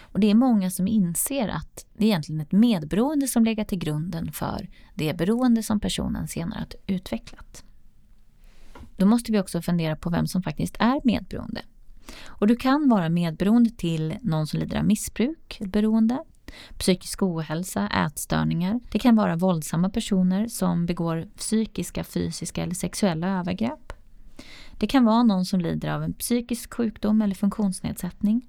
Och Det är många som inser att det är egentligen ett medberoende som ligger till grunden för det beroende som personen senare har utvecklat. Då måste vi också fundera på vem som faktiskt är medberoende. Och du kan vara medberoende till någon som lider av missbruk, beroende, psykisk ohälsa, ätstörningar. Det kan vara våldsamma personer som begår psykiska, fysiska eller sexuella övergrepp. Det kan vara någon som lider av en psykisk sjukdom eller funktionsnedsättning.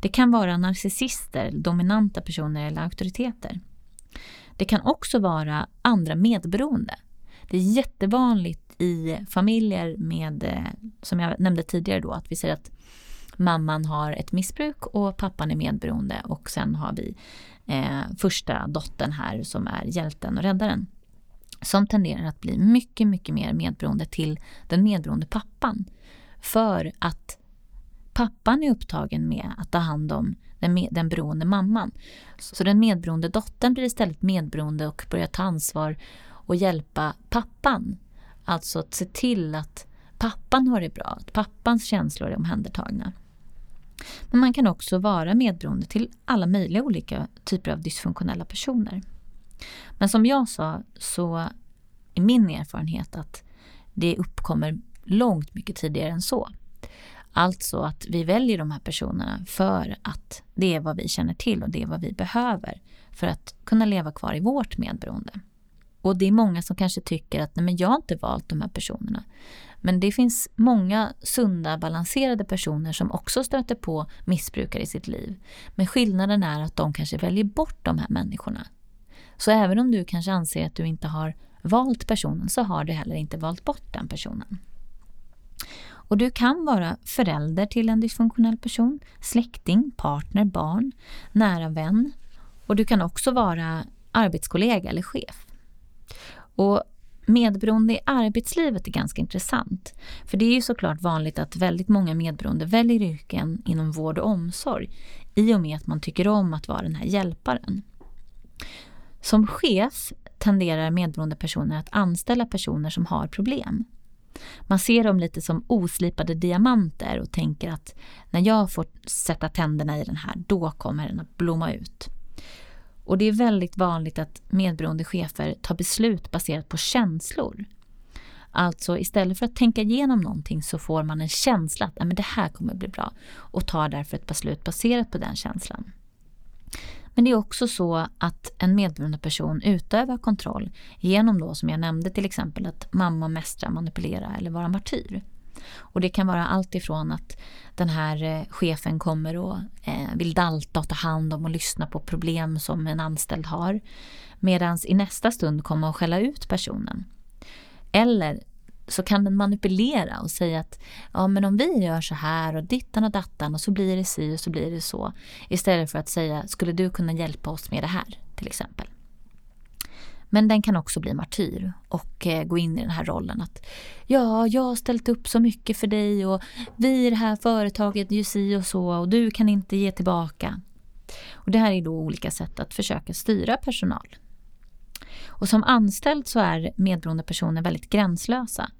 Det kan vara narcissister, dominanta personer eller auktoriteter. Det kan också vara andra medberoende. Det är jättevanligt i familjer med, eh, som jag nämnde tidigare då, att vi säger att mamman har ett missbruk och pappan är medberoende och sen har vi eh, första dottern här som är hjälten och räddaren. Som tenderar att bli mycket, mycket mer medberoende till den medberoende pappan. För att pappan är upptagen med att ta hand om den, med, den beroende mamman. Så den medberoende dottern blir istället medberoende och börjar ta ansvar och hjälpa pappan. Alltså att se till att pappan har det bra, att pappans känslor är omhändertagna. Men man kan också vara medberoende till alla möjliga olika typer av dysfunktionella personer. Men som jag sa så är min erfarenhet att det uppkommer långt mycket tidigare än så. Alltså att vi väljer de här personerna för att det är vad vi känner till och det är vad vi behöver för att kunna leva kvar i vårt medberoende. Och det är många som kanske tycker att nej men jag har inte valt de här personerna. Men det finns många sunda, balanserade personer som också stöter på missbrukare i sitt liv. Men skillnaden är att de kanske väljer bort de här människorna. Så även om du kanske anser att du inte har valt personen så har du heller inte valt bort den personen. Och du kan vara förälder till en dysfunktionell person, släkting, partner, barn, nära vän. Och du kan också vara arbetskollega eller chef. Och medberoende i arbetslivet är ganska intressant. För det är ju såklart vanligt att väldigt många medberoende väljer yrken inom vård och omsorg i och med att man tycker om att vara den här hjälparen. Som chef tenderar medberoende personer att anställa personer som har problem. Man ser dem lite som oslipade diamanter och tänker att när jag får sätta tänderna i den här, då kommer den att blomma ut. Och det är väldigt vanligt att medberoende chefer tar beslut baserat på känslor. Alltså istället för att tänka igenom någonting så får man en känsla att men det här kommer bli bra och tar därför ett beslut baserat på den känslan. Men det är också så att en medberoende person utövar kontroll genom då som jag nämnde till exempel att mamma mästra, manipulera eller vara martyr. Och det kan vara allt ifrån att den här eh, chefen kommer och eh, vill dalta och ta hand om och lyssna på problem som en anställd har. Medan i nästa stund kommer och skälla ut personen. Eller så kan den manipulera och säga att ja, men om vi gör så här och dittan och dattan och så blir det si och så blir det så. Istället för att säga, skulle du kunna hjälpa oss med det här till exempel. Men den kan också bli martyr och eh, gå in i den här rollen att ja, jag har ställt upp så mycket för dig och vi i det här företaget gör si och så och du kan inte ge tillbaka. Och det här är då olika sätt att försöka styra personal. Och som anställd så är medberoende personer väldigt gränslösa.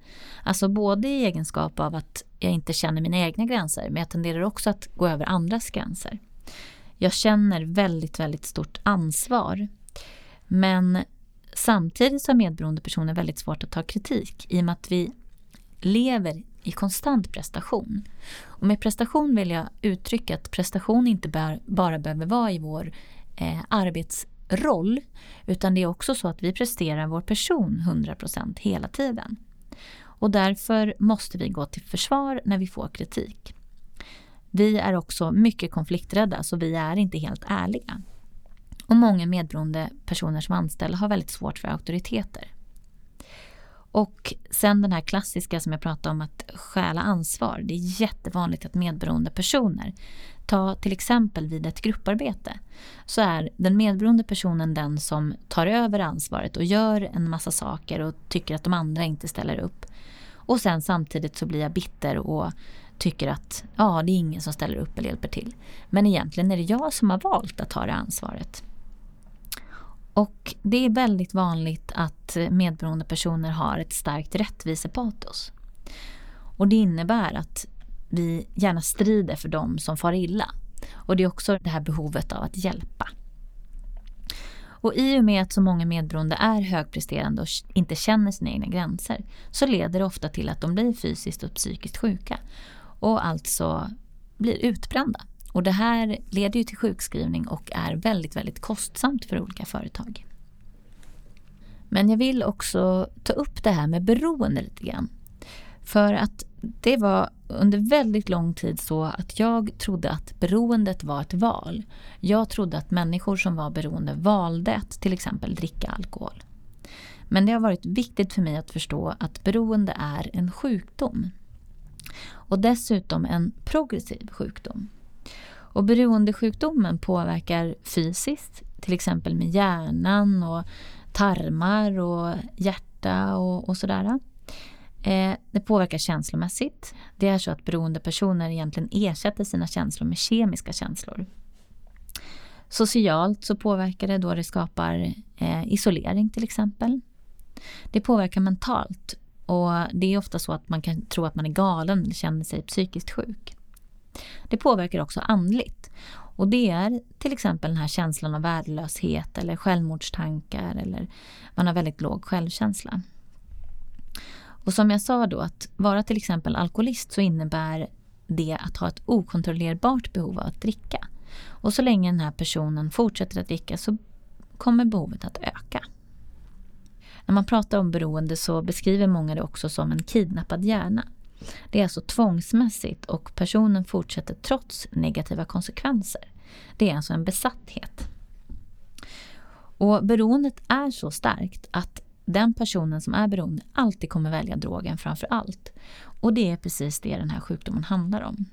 Alltså både i egenskap av att jag inte känner mina egna gränser men jag tenderar också att gå över andras gränser. Jag känner väldigt, väldigt stort ansvar. Men samtidigt så har medberoende personer väldigt svårt att ta kritik i och med att vi lever i konstant prestation. Och med prestation vill jag uttrycka att prestation inte bara behöver vara i vår eh, arbetsroll utan det är också så att vi presterar vår person 100% hela tiden. Och därför måste vi gå till försvar när vi får kritik. Vi är också mycket konflikträdda så vi är inte helt ärliga. Och många medberoende personer som anställda har väldigt svårt för auktoriteter. Och sen den här klassiska som jag pratade om att stjäla ansvar. Det är jättevanligt att medberoende personer, ta till exempel vid ett grupparbete, så är den medberoende personen den som tar över ansvaret och gör en massa saker och tycker att de andra inte ställer upp. Och sen samtidigt så blir jag bitter och tycker att ja, det är ingen som ställer upp eller hjälper till. Men egentligen är det jag som har valt att ta det ansvaret. Och det är väldigt vanligt att medberoende personer har ett starkt rättvisepatos. Och det innebär att vi gärna strider för de som far illa. Och det är också det här behovet av att hjälpa. Och i och med att så många medberoende är högpresterande och inte känner sina egna gränser så leder det ofta till att de blir fysiskt och psykiskt sjuka och alltså blir utbrända. Och det här leder ju till sjukskrivning och är väldigt, väldigt kostsamt för olika företag. Men jag vill också ta upp det här med beroende lite grann. För att det var under väldigt lång tid så att jag trodde att beroendet var ett val. Jag trodde att människor som var beroende valde att till exempel dricka alkohol. Men det har varit viktigt för mig att förstå att beroende är en sjukdom. Och dessutom en progressiv sjukdom. Och beroendesjukdomen påverkar fysiskt, till exempel med hjärnan och tarmar och hjärta och, och sådär. Eh, det påverkar känslomässigt. Det är så att beroendepersoner egentligen ersätter sina känslor med kemiska känslor. Socialt så påverkar det då det skapar eh, isolering till exempel. Det påverkar mentalt och det är ofta så att man kan tro att man är galen eller känner sig psykiskt sjuk. Det påverkar också andligt. Och det är till exempel den här känslan av värdelöshet eller självmordstankar eller man har väldigt låg självkänsla. Och som jag sa då att vara till exempel alkoholist så innebär det att ha ett okontrollerbart behov av att dricka. Och så länge den här personen fortsätter att dricka så kommer behovet att öka. När man pratar om beroende så beskriver många det också som en kidnappad hjärna. Det är alltså tvångsmässigt och personen fortsätter trots negativa konsekvenser. Det är alltså en besatthet. Och beroendet är så starkt att den personen som är beroende alltid kommer välja drogen framför allt. Och det är precis det den här sjukdomen handlar om.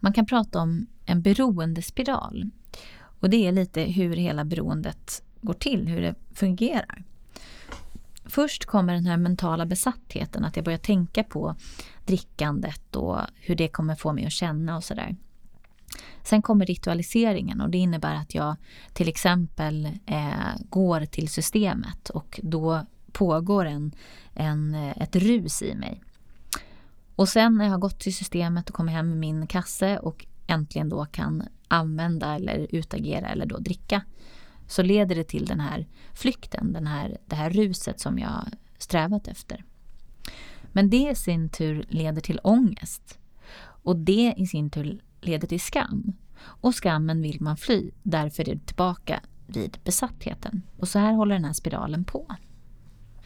Man kan prata om en beroendespiral. Och det är lite hur hela beroendet går till, hur det fungerar. Först kommer den här mentala besattheten, att jag börjar tänka på drickandet och hur det kommer få mig att känna och sådär. Sen kommer ritualiseringen och det innebär att jag till exempel eh, går till systemet och då pågår en, en, ett rus i mig. Och sen när jag har gått till systemet och kommer hem med min kasse och äntligen då kan använda eller utagera eller då dricka så leder det till den här flykten, den här, det här ruset som jag strävat efter. Men det i sin tur leder till ångest. Och det i sin tur leder till skam. Och skammen vill man fly, därför är det tillbaka vid besattheten. Och så här håller den här spiralen på.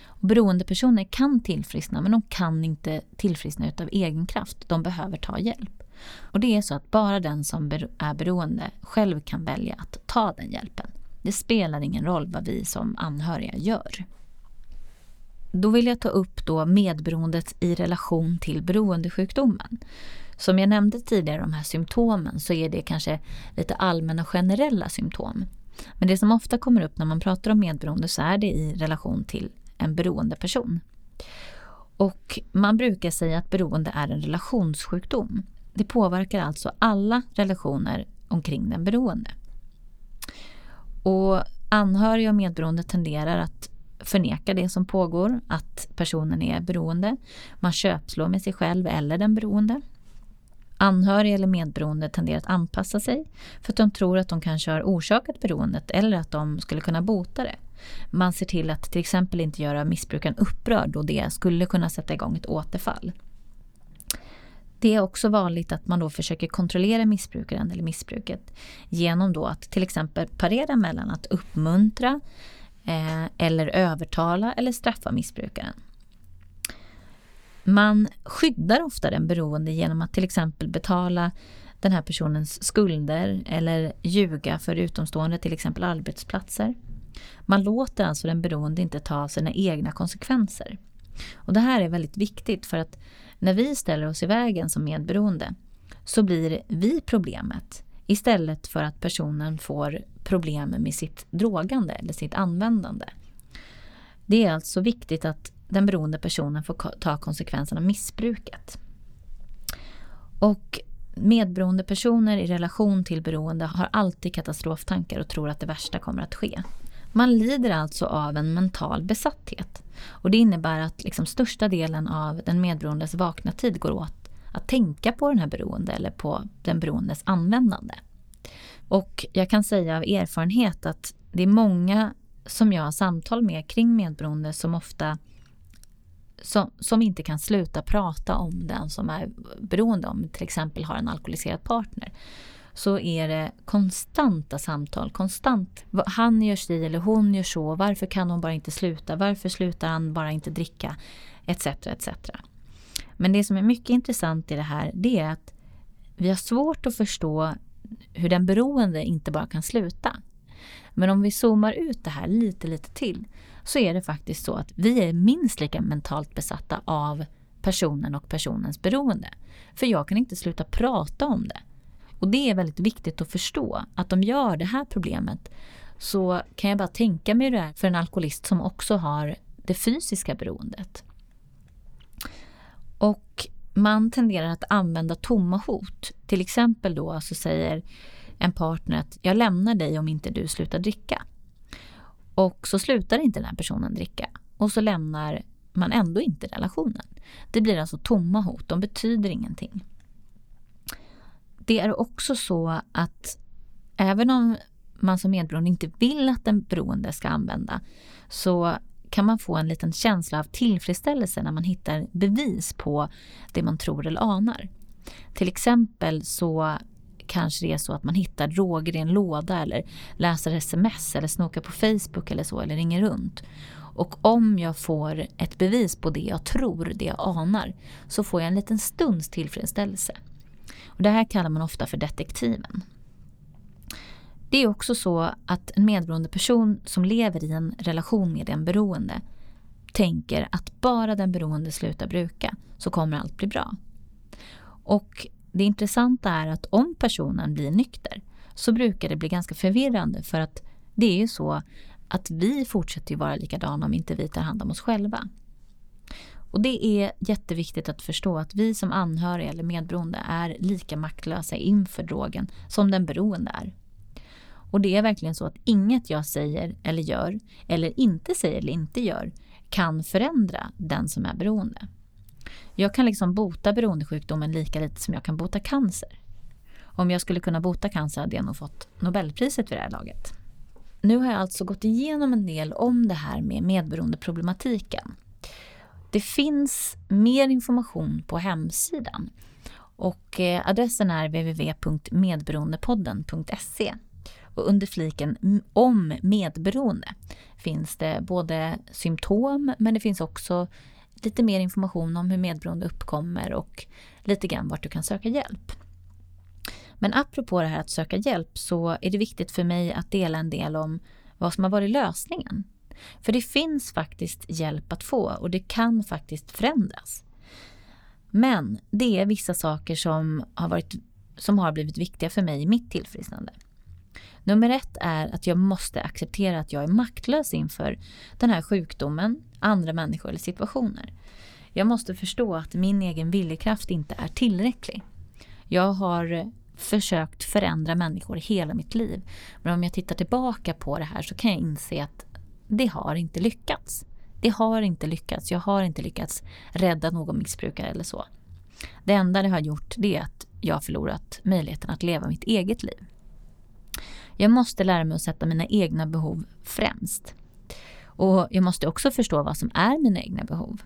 Och beroendepersoner kan tillfriskna men de kan inte tillfriskna utav egen kraft. De behöver ta hjälp. Och det är så att bara den som är beroende själv kan välja att ta den hjälpen. Det spelar ingen roll vad vi som anhöriga gör. Då vill jag ta upp då medberoendet i relation till beroendesjukdomen. Som jag nämnde tidigare, de här symptomen, så är det kanske lite allmänna generella symptom. Men det som ofta kommer upp när man pratar om medberoende så är det i relation till en beroendeperson. Och man brukar säga att beroende är en relationssjukdom. Det påverkar alltså alla relationer omkring den beroende. Och anhöriga och medberoende tenderar att förneka det som pågår, att personen är beroende. Man köpslår med sig själv eller den beroende. Anhöriga eller medberoende tenderar att anpassa sig för att de tror att de kanske har orsakat beroendet eller att de skulle kunna bota det. Man ser till att till exempel inte göra missbrukaren upprörd då det skulle kunna sätta igång ett återfall. Det är också vanligt att man då försöker kontrollera missbrukaren eller missbruket genom då att till exempel parera mellan att uppmuntra eh, eller övertala eller straffa missbrukaren. Man skyddar ofta den beroende genom att till exempel betala den här personens skulder eller ljuga för utomstående, till exempel arbetsplatser. Man låter alltså den beroende inte ta sina egna konsekvenser. Och Det här är väldigt viktigt för att när vi ställer oss i vägen som medberoende så blir vi problemet istället för att personen får problem med sitt drogande eller sitt användande. Det är alltså viktigt att den beroende personen får ta konsekvenserna av missbruket. Och medberoende personer i relation till beroende har alltid katastroftankar och tror att det värsta kommer att ske. Man lider alltså av en mental besatthet. Och det innebär att liksom största delen av den medberoendes vakna tid går åt att tänka på den här beroende eller på den beroendes användande. Och jag kan säga av erfarenhet att det är många som jag har samtal med kring medberoende som ofta som, som inte kan sluta prata om den som är beroende, om till exempel har en alkoholiserad partner så är det konstanta samtal. Konstant. Han gör si eller hon gör så. Varför kan hon bara inte sluta? Varför slutar han bara inte dricka? Etc. etc. Men det som är mycket intressant i det här det är att vi har svårt att förstå hur den beroende inte bara kan sluta. Men om vi zoomar ut det här lite, lite till så är det faktiskt så att vi är minst lika mentalt besatta av personen och personens beroende. För jag kan inte sluta prata om det. Och det är väldigt viktigt att förstå att om jag har det här problemet så kan jag bara tänka mig det är för en alkoholist som också har det fysiska beroendet. Och man tenderar att använda tomma hot. Till exempel då så säger en partner att jag lämnar dig om inte du slutar dricka. Och så slutar inte den här personen dricka. Och så lämnar man ändå inte relationen. Det blir alltså tomma hot, de betyder ingenting. Det är också så att även om man som medberoende inte vill att den beroende ska använda så kan man få en liten känsla av tillfredsställelse när man hittar bevis på det man tror eller anar. Till exempel så kanske det är så att man hittar droger i en låda eller läser sms eller snokar på Facebook eller så eller ringer runt. Och om jag får ett bevis på det jag tror, det jag anar, så får jag en liten stunds tillfredsställelse. Och det här kallar man ofta för detektiven. Det är också så att en medberoende person som lever i en relation med en beroende tänker att bara den beroende slutar bruka så kommer allt bli bra. Och det intressanta är att om personen blir nykter så brukar det bli ganska förvirrande för att det är ju så att vi fortsätter ju vara likadana om inte vi tar hand om oss själva. Och det är jätteviktigt att förstå att vi som anhöriga eller medberoende är lika maktlösa inför drogen som den beroende är. Och det är verkligen så att inget jag säger eller gör, eller inte säger eller inte gör, kan förändra den som är beroende. Jag kan liksom bota beroendesjukdomen lika lite som jag kan bota cancer. Om jag skulle kunna bota cancer hade jag nog fått Nobelpriset vid det här laget. Nu har jag alltså gått igenom en del om det här med medberoendeproblematiken. Det finns mer information på hemsidan och eh, adressen är www.medberoendepodden.se. Och under fliken om medberoende finns det både symptom men det finns också lite mer information om hur medberoende uppkommer och lite grann vart du kan söka hjälp. Men apropå det här att söka hjälp så är det viktigt för mig att dela en del om vad som har varit lösningen. För det finns faktiskt hjälp att få och det kan faktiskt förändras. Men det är vissa saker som har, varit, som har blivit viktiga för mig i mitt tillfrisknande. Nummer ett är att jag måste acceptera att jag är maktlös inför den här sjukdomen, andra människor eller situationer. Jag måste förstå att min egen viljekraft inte är tillräcklig. Jag har försökt förändra människor hela mitt liv. Men om jag tittar tillbaka på det här så kan jag inse att det har inte lyckats. Det har inte lyckats. Jag har inte lyckats rädda någon missbrukare eller så. Det enda det har gjort det är att jag har förlorat möjligheten att leva mitt eget liv. Jag måste lära mig att sätta mina egna behov främst. Och jag måste också förstå vad som är mina egna behov.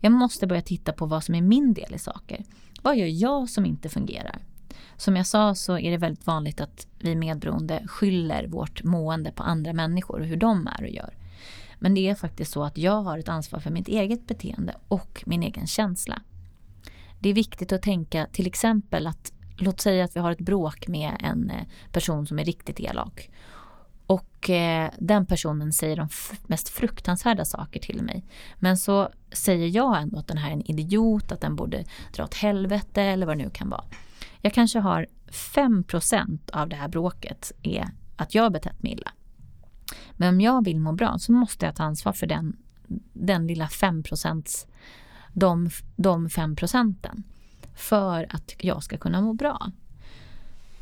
Jag måste börja titta på vad som är min del i saker. Vad gör jag som inte fungerar? Som jag sa så är det väldigt vanligt att vi medberoende skyller vårt mående på andra människor och hur de är och gör. Men det är faktiskt så att jag har ett ansvar för mitt eget beteende och min egen känsla. Det är viktigt att tänka till exempel att låt säga att vi har ett bråk med en eh, person som är riktigt elak. Och eh, den personen säger de mest fruktansvärda saker till mig. Men så säger jag ändå att den här är en idiot, att den borde dra åt helvete eller vad det nu kan vara. Jag kanske har 5% av det här bråket är att jag har betett mig illa. Men om jag vill må bra så måste jag ta ansvar för den, den lilla 5 de, de 5 procenten för att jag ska kunna må bra.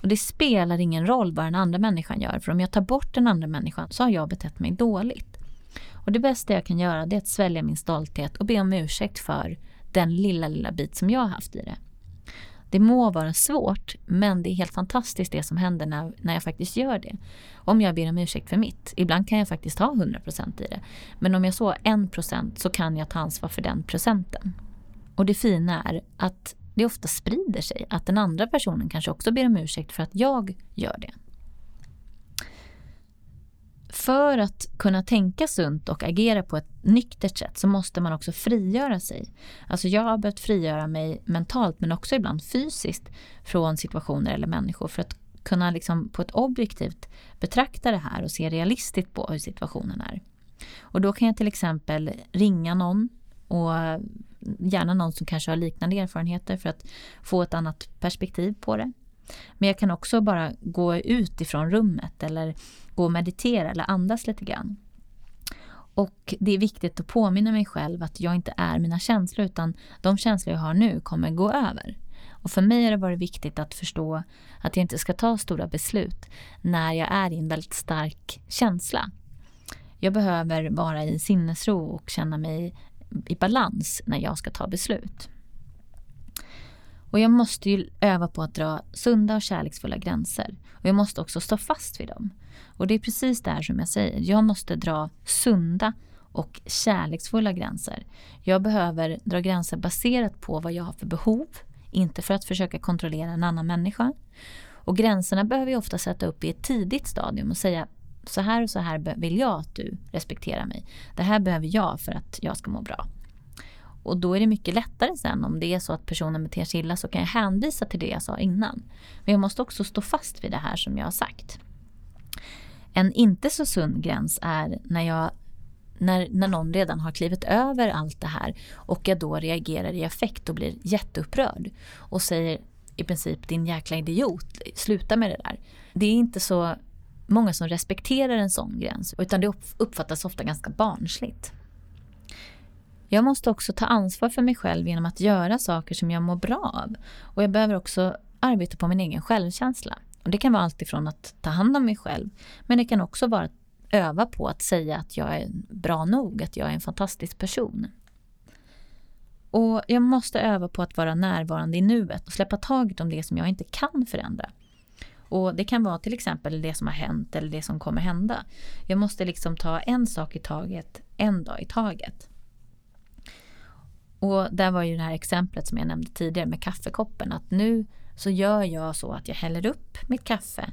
Och Det spelar ingen roll vad den andra människan gör, för om jag tar bort den andra människan så har jag betett mig dåligt. Och Det bästa jag kan göra det är att svälja min stolthet och be om ursäkt för den lilla, lilla bit som jag har haft i det. Det må vara svårt, men det är helt fantastiskt det som händer när, när jag faktiskt gör det. Om jag ber om ursäkt för mitt. Ibland kan jag faktiskt ha 100% i det. Men om jag så har 1% så kan jag ta ansvar för den procenten. Och det fina är att det ofta sprider sig. Att den andra personen kanske också ber om ursäkt för att jag gör det. För att kunna tänka sunt och agera på ett nyktert sätt så måste man också frigöra sig. Alltså jag har behövt frigöra mig mentalt men också ibland fysiskt från situationer eller människor för att kunna liksom på ett objektivt betrakta det här och se realistiskt på hur situationen är. Och då kan jag till exempel ringa någon och gärna någon som kanske har liknande erfarenheter för att få ett annat perspektiv på det. Men jag kan också bara gå ut ifrån rummet eller gå och meditera eller andas lite grann. Och det är viktigt att påminna mig själv att jag inte är mina känslor utan de känslor jag har nu kommer gå över. Och för mig har det varit viktigt att förstå att jag inte ska ta stora beslut när jag är i en väldigt stark känsla. Jag behöver vara i sinnesro och känna mig i balans när jag ska ta beslut. Och jag måste ju öva på att dra sunda och kärleksfulla gränser. Och jag måste också stå fast vid dem. Och det är precis där som jag säger. Jag måste dra sunda och kärleksfulla gränser. Jag behöver dra gränser baserat på vad jag har för behov. Inte för att försöka kontrollera en annan människa. Och gränserna behöver jag ofta sätta upp i ett tidigt stadium och säga så här och så här vill jag att du respekterar mig. Det här behöver jag för att jag ska må bra. Och då är det mycket lättare sen om det är så att personen beter sig illa så kan jag hänvisa till det jag sa innan. Men jag måste också stå fast vid det här som jag har sagt. En inte så sund gräns är när, jag, när, när någon redan har klivit över allt det här och jag då reagerar i affekt och blir jätteupprörd och säger i princip din jäkla idiot, sluta med det där. Det är inte så många som respekterar en sån gräns utan det uppfattas ofta ganska barnsligt. Jag måste också ta ansvar för mig själv genom att göra saker som jag mår bra av. Och jag behöver också arbeta på min egen självkänsla. Och det kan vara allt ifrån att ta hand om mig själv, men det kan också vara att öva på att säga att jag är bra nog, att jag är en fantastisk person. Och jag måste öva på att vara närvarande i nuet och släppa taget om det som jag inte kan förändra. Och Det kan vara till exempel det som har hänt eller det som kommer hända. Jag måste liksom ta en sak i taget, en dag i taget. Och där var ju det här exemplet som jag nämnde tidigare med kaffekoppen. Att nu så gör jag så att jag häller upp mitt kaffe.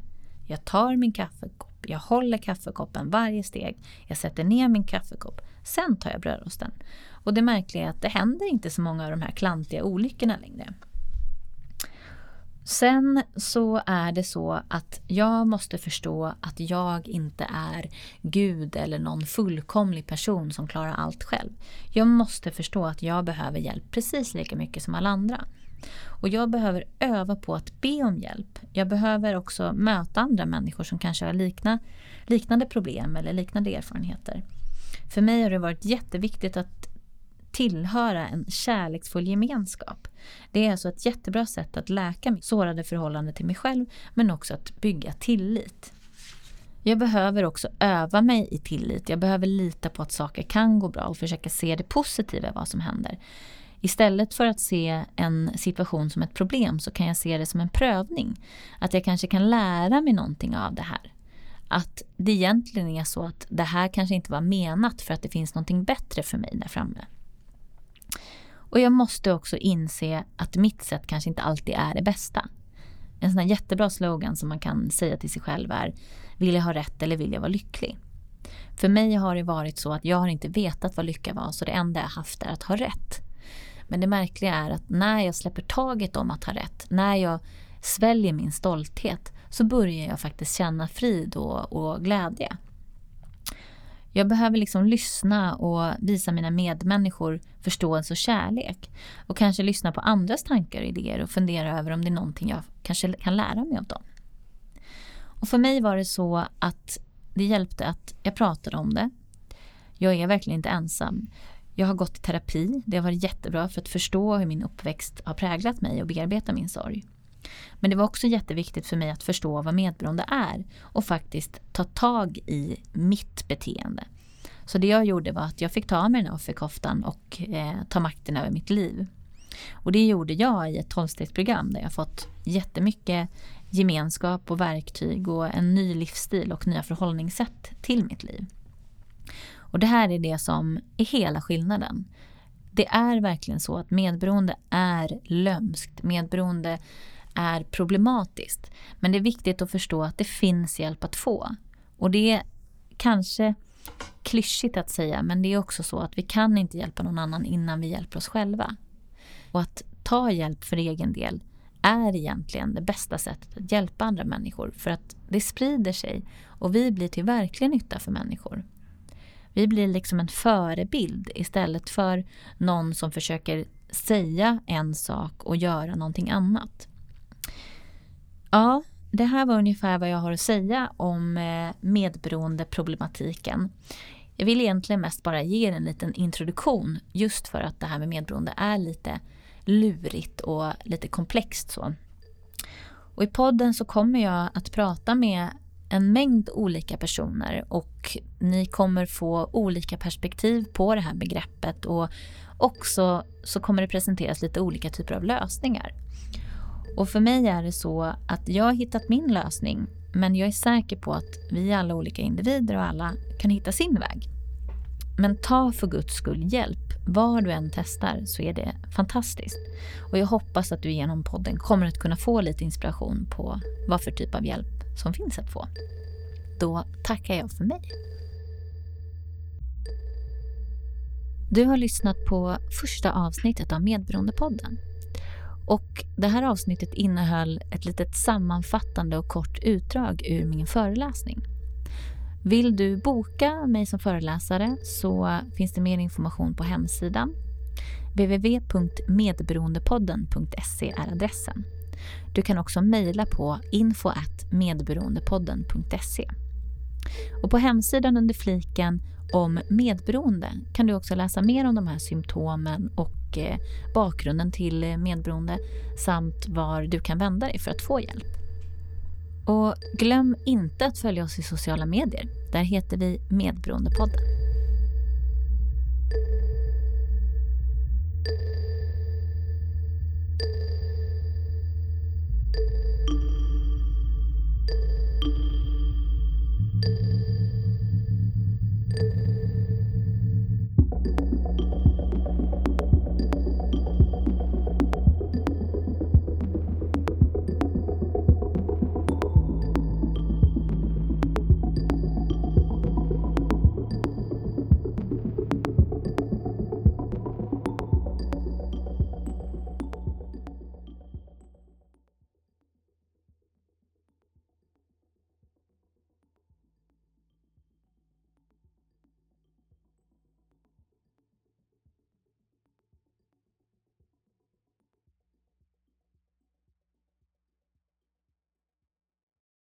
Jag tar min kaffekopp, jag håller kaffekoppen varje steg. Jag sätter ner min kaffekopp. Sen tar jag brödrosten. Och det märkliga är att det händer inte så många av de här klantiga olyckorna längre. Sen så är det så att jag måste förstå att jag inte är Gud eller någon fullkomlig person som klarar allt själv. Jag måste förstå att jag behöver hjälp precis lika mycket som alla andra. Och jag behöver öva på att be om hjälp. Jag behöver också möta andra människor som kanske har likna, liknande problem eller liknande erfarenheter. För mig har det varit jätteviktigt att tillhöra en kärleksfull gemenskap. Det är alltså ett jättebra sätt att läka mitt sårade förhållande till mig själv men också att bygga tillit. Jag behöver också öva mig i tillit. Jag behöver lita på att saker kan gå bra och försöka se det positiva i vad som händer. Istället för att se en situation som ett problem så kan jag se det som en prövning. Att jag kanske kan lära mig någonting av det här. Att det egentligen är så att det här kanske inte var menat för att det finns någonting bättre för mig där framme. Och jag måste också inse att mitt sätt kanske inte alltid är det bästa. En sån här jättebra slogan som man kan säga till sig själv är Vill jag ha rätt eller vill jag vara lycklig? För mig har det varit så att jag har inte vetat vad lycka var så det enda jag haft är att ha rätt. Men det märkliga är att när jag släpper taget om att ha rätt, när jag sväljer min stolthet så börjar jag faktiskt känna frid och, och glädje. Jag behöver liksom lyssna och visa mina medmänniskor förståelse och kärlek. Och kanske lyssna på andras tankar och idéer och fundera över om det är någonting jag kanske kan lära mig av dem. Och för mig var det så att det hjälpte att jag pratade om det. Jag är verkligen inte ensam. Jag har gått i terapi. Det har varit jättebra för att förstå hur min uppväxt har präglat mig och bearbeta min sorg. Men det var också jätteviktigt för mig att förstå vad medberoende är och faktiskt ta tag i mitt beteende. Så det jag gjorde var att jag fick ta av mig den här offerkoftan och eh, ta makten över mitt liv. Och det gjorde jag i ett tolvstegsprogram där jag fått jättemycket gemenskap och verktyg och en ny livsstil och nya förhållningssätt till mitt liv. Och det här är det som är hela skillnaden. Det är verkligen så att medberoende är lömskt. Medberoende är problematiskt. Men det är viktigt att förstå att det finns hjälp att få. Och det är kanske klyschigt att säga, men det är också så att vi kan inte hjälpa någon annan innan vi hjälper oss själva. Och att ta hjälp för egen del är egentligen det bästa sättet att hjälpa andra människor för att det sprider sig och vi blir till verklig nytta för människor. Vi blir liksom en förebild istället för någon som försöker säga en sak och göra någonting annat. Ja, det här var ungefär vad jag har att säga om eh, medberoendeproblematiken. Jag vill egentligen mest bara ge er en liten introduktion just för att det här med medberoende är lite lurigt och lite komplext så. Och i podden så kommer jag att prata med en mängd olika personer och ni kommer få olika perspektiv på det här begreppet och också så kommer det presenteras lite olika typer av lösningar. Och för mig är det så att jag har hittat min lösning men jag är säker på att vi alla olika individer och alla kan hitta sin väg. Men ta för guds skull hjälp. Var du än testar så är det fantastiskt. Och jag hoppas att du genom podden kommer att kunna få lite inspiration på vad för typ av hjälp som finns att få. Då tackar jag för mig. Du har lyssnat på första avsnittet av Medberoendepodden. Och det här avsnittet innehöll ett litet sammanfattande och kort utdrag ur min föreläsning. Vill du boka mig som föreläsare så finns det mer information på hemsidan. www.medberoendepodden.se är adressen. Du kan också mejla på info.medberoendepodden.se. Och på hemsidan under fliken om medberoende kan du också läsa mer om de här symptomen och eh, bakgrunden till eh, medberoende samt var du kan vända dig för att få hjälp. Och glöm inte att följa oss i sociala medier. Där heter vi Medberoendepodden.